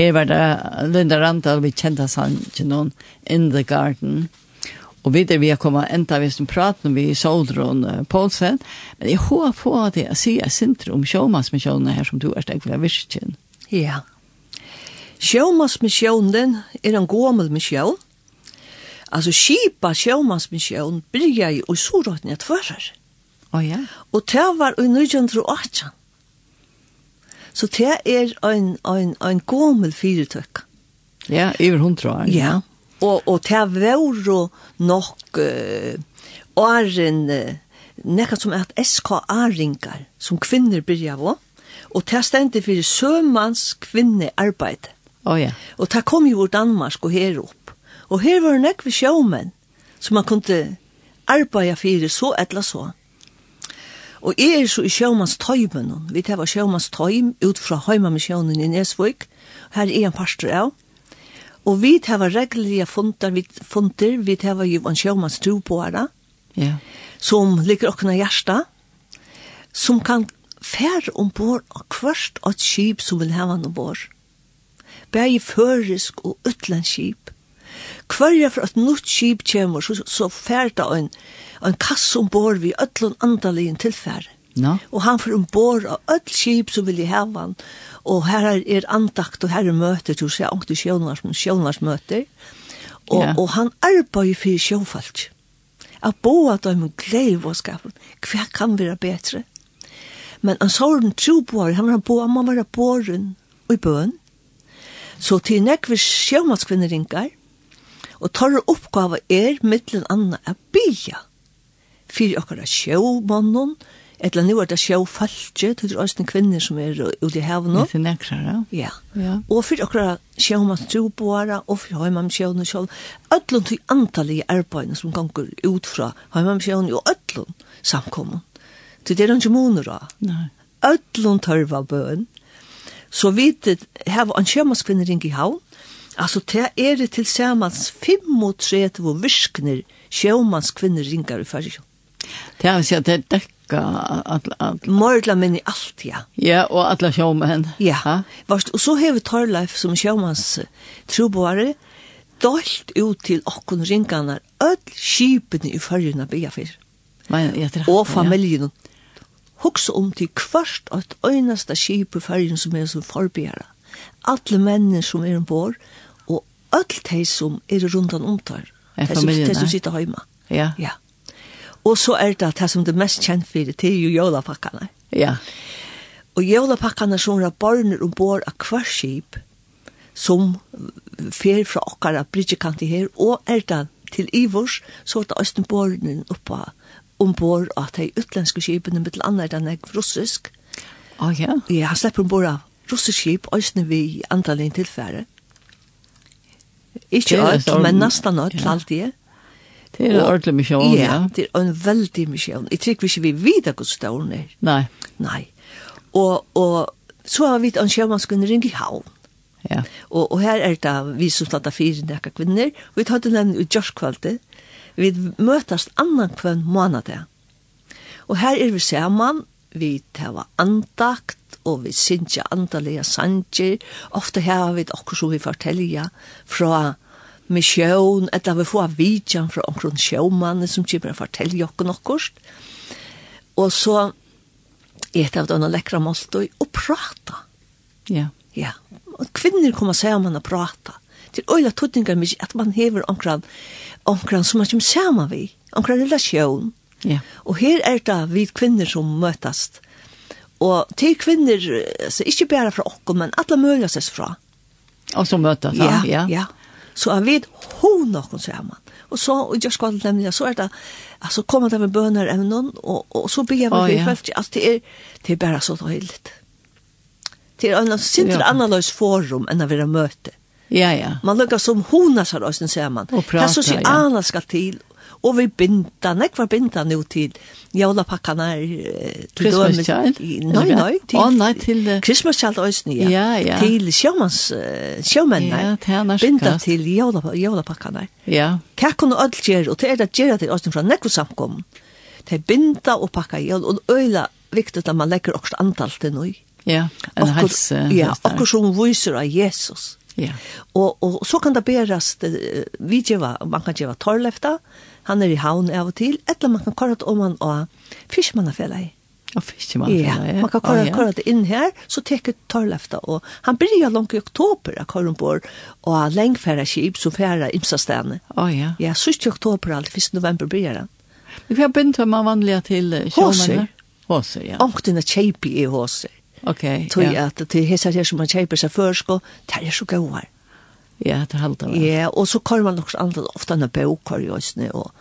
her var det Linda Randall, vi kjente han til noen in the garden. Og videre vi har kommet enda hvis vi prater vi med Soldron Poulsen, men jeg har på det å si jeg sinter om sjåmannsmisjonen her som du er stedet for jeg visste Ja. Sjåmannsmisjonen er en gommel mission. Altså, skipa sjåmannsmisjonen blir jeg i Sorotnet fører. Å oh, ja. Og det var i 1918. Så det er en, en, en gommel fyretøk. Ja, over hundra år. Ja, og, og det var nok uh, åren, uh, nekka som er at SKA-ringar, som kvinner byrja av, og det stendte for sømanns kvinnearbeid. Oh, ja. Og det kom jo ur Danmark og her opp. Og her var det nekve sjåmenn som man kunne arbeida fyrir så etla så. Og jeg er så i sjømans tøymen. Vi tar sjømans tøym ut fra Høymamisjonen i Nesvøk. Her er en pastor av. Og vi tar reglige funter, vi, funter, vi tar jo en sjømans tro på her. Ja. Som ligger åkne hjärsta. Som kan fær ombord og kvørst av et skip som vil hava han ombord. Bæg førisk og utlandskip. Kvørja for at nytt skip kommer, så, så fær det en en kasse ombord vi ötlun andaligen tilfære. No. Og han får ombord av öll skip som vil i han. Og her er, er andakt og her er møter til å se ångte sjånars, sjånars møter. Og, yeah. og han arbeider for sjåfalt. At boa dem en glede og skapen. Hva kan være bedre? Men han såren tro på han var boa, man var boren og i bøen. Så til nekve sjånarskvinner ringar, og tar oppgave er mittlen anna er bia fyrir okkara sjøvmannen, Etla nu er det sjå falskje, til det er kvinner som er ute i haven nå. Det er nekrere. Ja. ja. Og fyrir okkara sjå man og fyrir høyma med sjåene sjål, ødlund til antallige arbeidene som ganger ut fra høyma med og ødlund samkommun. Til det er ikke moner da. Nei. Ødlund tørva bøn. Så vi har en sjømannskvinner ring i havn, Altså, det er det til samans 35 virkner sjømannskvinner ringer i Farsjøen. Det har sett det dekka at at Morla men i allt ja. Ja, og alla sjómen. Ja. Varst og så hevur Torleif som sjómans trúboare dolt ut til okkun ringarnar öll skipini í førjuna bya fyrir. Men ja, det Og familjen. Hugsa om til kvørst at einasta skip í førjun som er sum forbera. Alle menn som er ombord og öll tei som er rundan omtar. Det er familien. Det er som sitter heima. Ja. Ja. Og så er det det som det mest kjent for, det er jo jolapakkene. Ja. Og jolapakkene som er barner ombord av hver skip, som fer fra okkara bridgekanti her, og er det til Ivors, så er det Østen Bornen oppa ombord av de utlenske skipene, med mittel er enn jeg russisk. Å oh, ja? Ja, han slipper ombord av russisk skip, Østen vi antall inn tilfære. Ikke alt, men nesten alt, ja. alltid. Det er en ordentlig misjon, ja. Ja, det er en veldig misjon. Jeg tror ikke vi vet hvor stor den er. Nei. Nei. Og, og så har vi en sjømannskunnering i havn. Ja. Og, og her er det vi som stod av fire nekka kvinner, og vi tar til den utgjørskvalget. Vi møtes annan kvann måned Og her er vi sammen, vi tar andakt, og vi synger andalega sanger. Ofte her har vi okkur som vi forteller fra misjón, etla vi får vidjan fra omkron sjåmanne som kjipper å fortelle jokken okkurst. Og så et av denne lekra måltøy og prata. Ja. Ja. Og kvinner kommer saman og prata. Til øyla tøtningar mykje at man hever omkran, omkran som man kommer sammen vi, omkran relasjon. Ja. Og her er det vi kvinner som møtast. Og til kvinner, så ikke bare fra okkur, men alle møyla seg fra. Og som møtast, ja. Ja, ja. Så han vet hon noen sammen. Og så, og jeg skal nemlig, så er det, altså kommer det med bøner evnen, og, og så ber vi med oh, ja. folk, altså det er, det er bare så døyligt. Det er en sinter ja. annerledes forum enn å være møte. Ja, ja. Man lukkar som hona sar oss sen ser man. Här så ser alla ska till og vi binda, nekvar binda nu til jólapakkarna til Christmas Child? Nei, nei, til, oh, nei, til Christmas Child òsni, ja. ja, ja. Til sjómans, uh, sjómennene, ja, til binda til jólapakkarna. Ja. Kakkun kunne öll gjer, og det er det gjer til òsni fra nekvar samkom. Det er binda og pakka jævla, og øyla viktig at man legger også antall til noe. Ja, en okkur, helse. Ja, akkur som viser av Jesus. Ja. Og, og så kan det beres, vi gjeva, man kan gjeva torrlefta, Han er i havn av og til, eller man kan kåre det om han og fiskmannafellet. Og fiskmannafellet, ja. Man kan kåre, kåre det inn her, så teker Torlefta. Og han begynner langt i oktober av Kårenborg, og lengfæra skip som færa imsastene. Å oh, ja. Ja, 7. oktober, alt 1. november blir han. Men hva begynte man vanlig til sjåmenner? Håser, ja. Ångtene kjeipi i håser. Ok, Tog ja. at til hesar her som man kjeiper seg før, sko, det er så gøy. Ja, det halda var. Ja, og så kör man också andra ofta när bokar i ösne och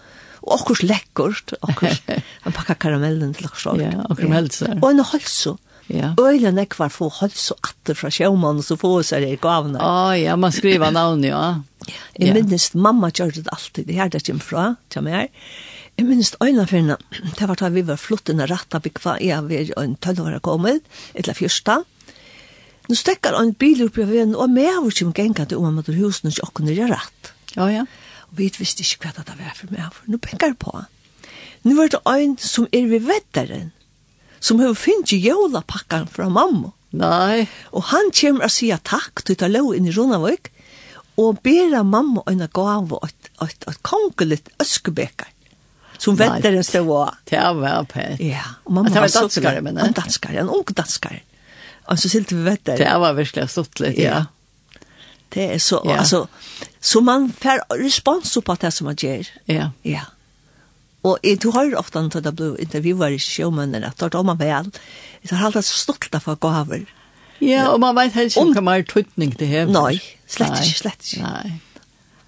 og okkurs lekkert, okkurs, han pakka karamellen til okkurs sort. Ja, okkurs meldelser. Og en halso. Ja. Øyla nekvar få halso atter fra sjåmannen så få seg i gavna. Å oh, ja, man skriver navn, ja. Jeg ja. minnes, mamma gjør det alltid, det her det kommer fra, mig. meg Jeg minnes øyne for det var da vi var flott under ratta bygva, jeg var en tølvare kommet, eller fyrsta. Nu stekkar en bil upp i veien, og med over som gengat om at husen ikke okkur er rett. Ja, ja og vi visste ikke hva det var for meg, for nå penger på. Nå var det en som er ved vedderen, som har finnet jolapakken fra mamma. Nei. Og han kommer og sier takk til å ta lov inn i Ronavøk, og bera mamma en gav og et, et, et kongelig øskebeker som väntar en stå av. Det var pett. Ja, Og mamma var, var danskare, men En danskare, en ung danskare. Og så silt vi vet det. Var virkelig stått lite, ja. Det er så, ja. altså, så man får respons på det som man gjør. Ja. Ja. Og jeg tog høyre ofte når det ble intervjuer i sjømennene, at det er man vel. Jeg har alltid stolt av å gå over. Ja, og man vet helst ikke hva mer tøytning det hever. Nei, slett ikke, slett ikke. Nei.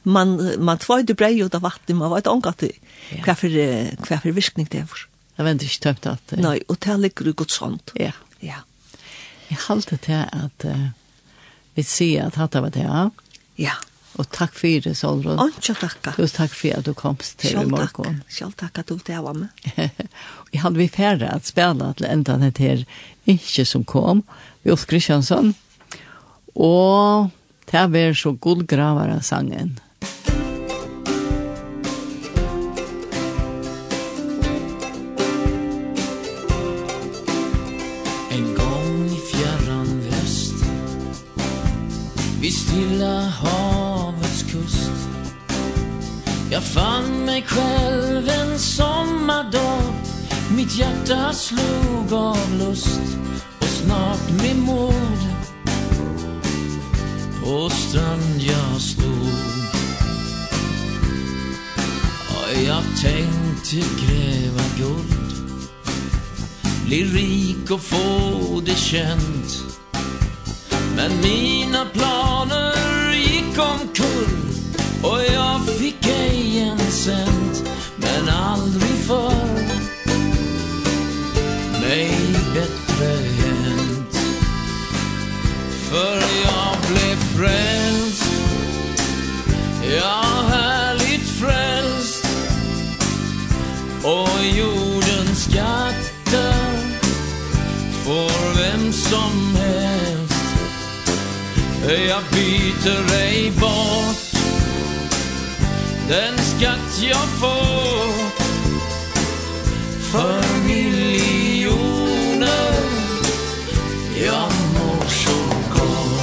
Man, man tvøy det brei ut av vattnet, man vet ikke at det hva for virkning det hever. Jeg vet ikke tømt at det. Nei, og det ligger i godt sånt. Ja. Ja. Jeg halte til at... Uh, vi ser at hatt var det, ja. Ja. Og takk for det, Solrun. Og takka. Tusen takk for at du komst til i morgen. Selv takk at du til var med. Vi hadde vi færre at spela til enda det her ikke som kom, Ulf Kristiansson. Og det var så god gravare sangen. själv en sommardag Mitt hjärta slog av lust Och snart med mod. På strand jag stod. Och jag tänkte gräva guld. Bli rik och få det känt. Men mina planer gick omkull Och jag fick ej en cent men aldrig för mig bättre hänt. För jag blev frälst. Ja härligt frälst. Och jordens skatter får vem som helst. Jag byter ej bort den is your fault For miljoner Jag mår så gott.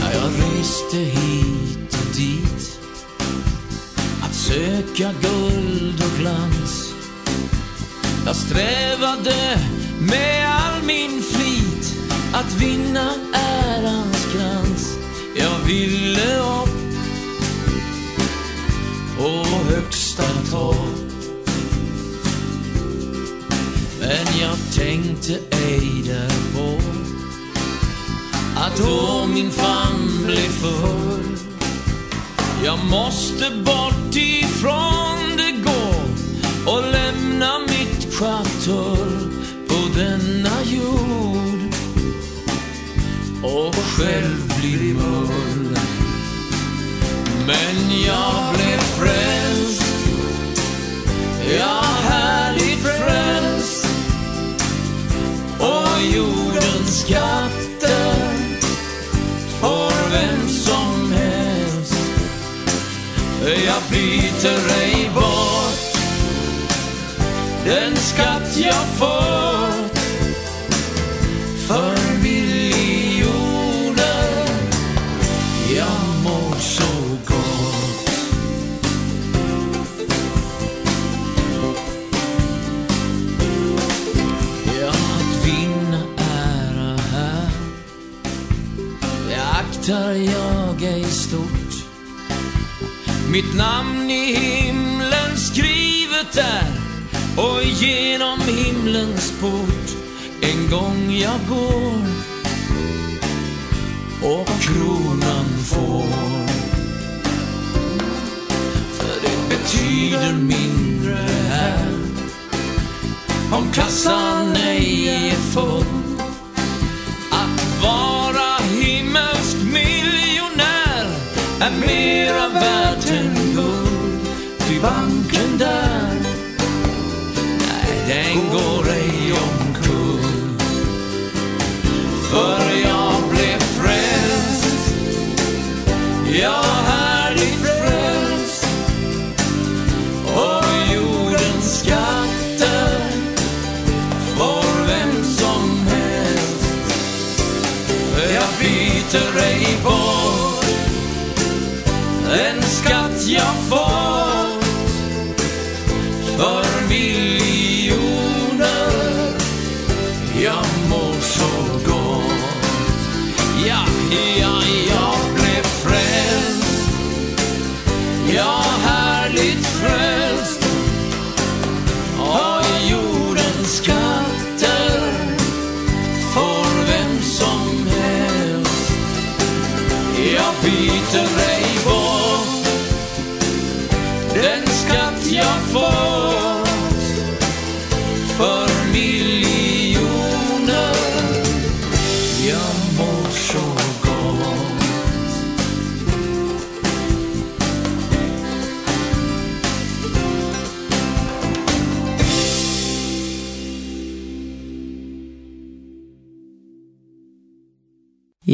När jag reste hit och dit Att söka guld och glans Jag strävade med all min fri Att vinna ärans krans Jag ville upp På högsta tak Men jag tänkte ej därpå Att då min famn blev för Jag måste bort ifrån det går Och lämna mitt kvartor På denna jord och själv bli mull Men jag blev frälst Ja, härligt frälst Och jordens skatter Får vem som helst. Jag byter ej bort. Den skatt jag får. hotar jag ej stort. Mitt namn i himlen skrivet där Och genom himlens port. En gång jag går Och kronan får. För det betyder mindre här. Om kassan ej är full. En mer av världen guld Ty banken där. Nej, den går ej omkull För jag blev frälst. Jag har En skatt jag får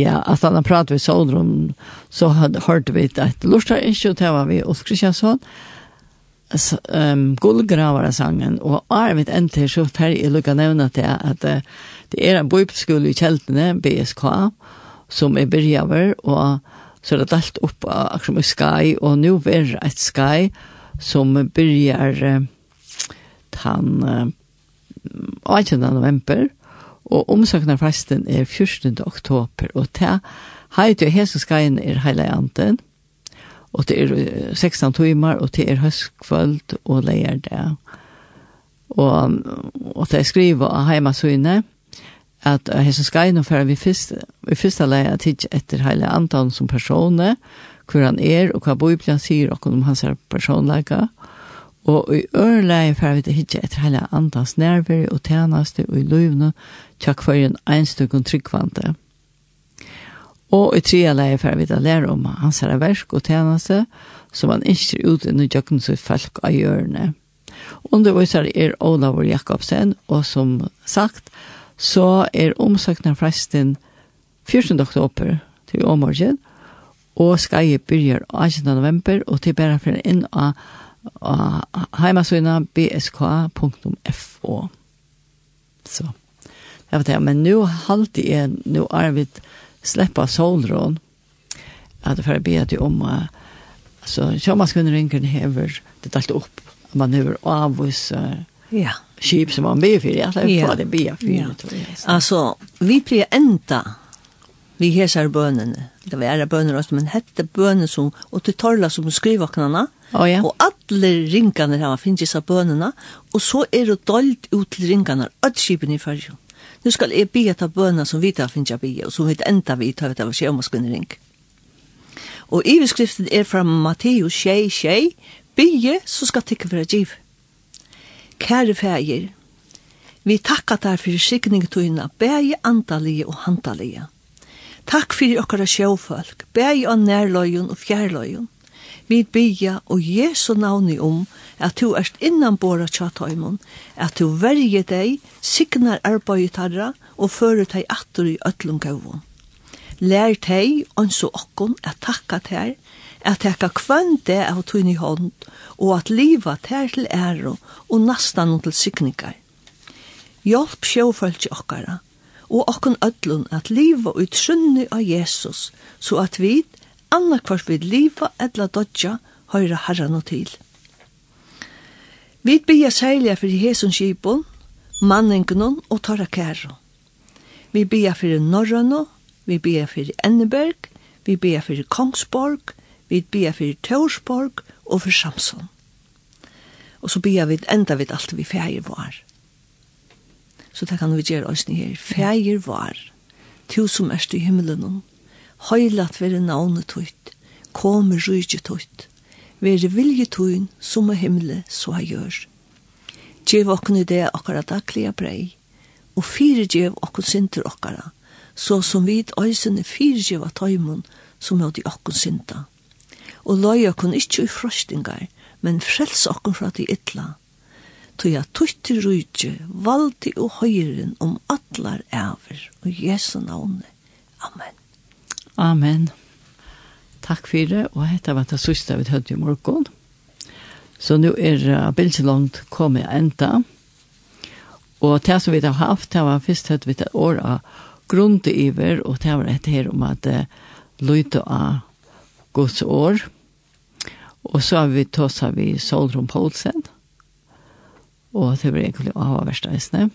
ja, at han har pratet med Solrum, så hørte vi at lortar ikke, og det var vi Ulf Kristiansson, um, gullgravare-sangen, og arvet enter så fer jeg lukka nevna til at uh, det er en bøybeskole i kjeltene, BSK, som er byrjaver, og så er det dalt opp av akkurat med Sky, og nå er et Sky som byrjar uh, tan uh, 18. november, og Og omsøknarfesten er 14. oktober, og til heit og heseskajen er heile anten, og det er 16 timer, og det er høstkvöld og leier det. Og, og det er skrivet av heimasøyne, at heseskajen og fyrir vi fyrst, vi fyrsta leia tids etter heile antan som personer, hvor han er, og hva Bibelen sier om hans personleika, og Og i ørleie fer vi til hitje etter hele andans nerver og tjeneste og i løvne tjakk for en enstøkken tryggvante. Og i trea leie fer vi til å lære om hans herre verk og tjeneste som han ikke ut under jøkken som folk av hjørne. Undervisar er Olavur Jakobsen, og som sagt, så er omsøkna fresten 14. oktober til åmorgen, og skal jeg begynne 18. november, og til bare for inn av heimasøyna bsk.fo. Så, det var det, men nu halte jeg, nu er vi släppa solrån, at det får be at om, altså, sjåmanskunnen ringer hever, det er alt opp, man hever avvis, uh, ja. skip som man ber for, jeg har det be for. Ja. altså vi blir enda, vi hesar bønene. Det var ære bønene også, men hette bønene som, og til torla som knana. oh, ja. og alle ringene her finnes seg bønene, og så er det dolt ut til ringene, at skipen i fyrrjon. Nu skal jeg be etter bønene som vi tar finnes jeg be, og som vi enda vi tar etter hva skjer om oss kunne ringe. Og iverskriften er fra Matteus 6, 6, Bygge, så skal tikke for giv. Kære fægir, vi takkar deg for sikning tøyna, bæge andalige og handalige. Takk fyrir okkara sjófolk, bæg og nærløyun og fjærløyun. Vi bygja og Jesu navni om at du erst innanbora tja tøymon, at du verje deg, signar arbeid tarra og fører deg attur i öllum gavun. Lær deg, onsu okkon, at takka ter, at teka kvann det av tøyn i hånd, og at liva ter til æro og nastan til signingar. Hjelp sjófolk okkara, og okkun öllun at liva ut trunni av Jesus, så at vi, annarkvart vi liva edla dodja, høyra herran og til. Vi bia særlig fyrir Hesun Kibon, manningunon og tarra kæru. Vi bia fyrir Norrøno, vi bia fyrir Enneberg, vi bia fyrir Kongsborg, vi bia fyrir Tørsborg og fyrir Samson. Og så bia vi enda vid alt vi fyrir var så det kan vi gjøre oss her. Fægir var, to som erst i himmelen, høylat være navnet tøyt, kommer rydje tøyt, være vilje tøyn som er himmelen så jeg gjør. Gjev okken i det akkurat daglige brei, og fire gjev okken sinter okkara, så som vid øysene fire gjev av tøymon som er de okken sinta. Og løy okken ikkje i frøstingar, men frels okken fra de ytla, tog jeg tutt i rujtje, valdi og høyren om atlar æver, og Jesu navne. Amen. Amen. Takk for det, og dette var det siste vi hørte i morgen. Så nå er uh, langt kommet enda. Og det som vi har haft, det var først hørt vi det år av grundiver, og det var et her om at uh, løyte av Guds år. Og så har vi tåst vi Solrum Poulsen, og det var egentlig av versteisene.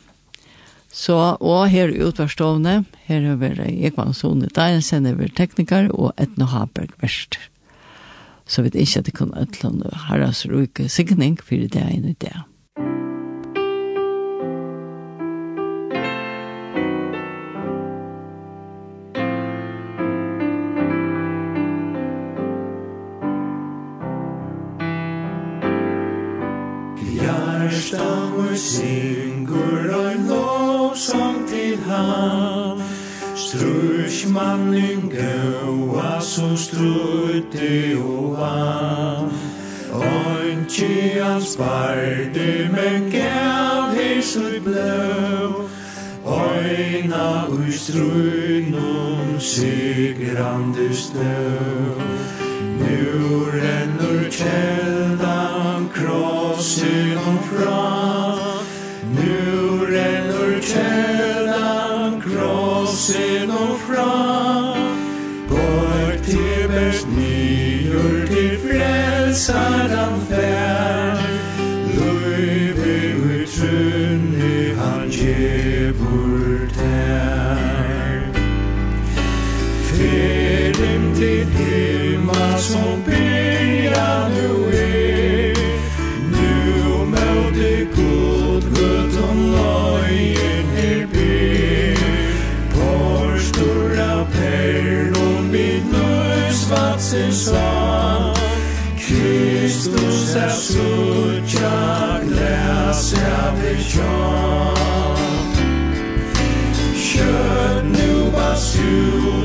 Så, og her utvarstående, her har vi Ekvann Sone Deinsen, er vi tekniker, og Etno Haberg verst. Så vet ikke at det kunne et eller annet herres rike signing for det er en idé. syngur ein lovsang til han Strush manning gaua so strutti van Oinchi hans bardi men gav hisu blå Oina ui strunum sigrande stå Nu rennur kjeldan krossin og fram sun Kjøtt nu basu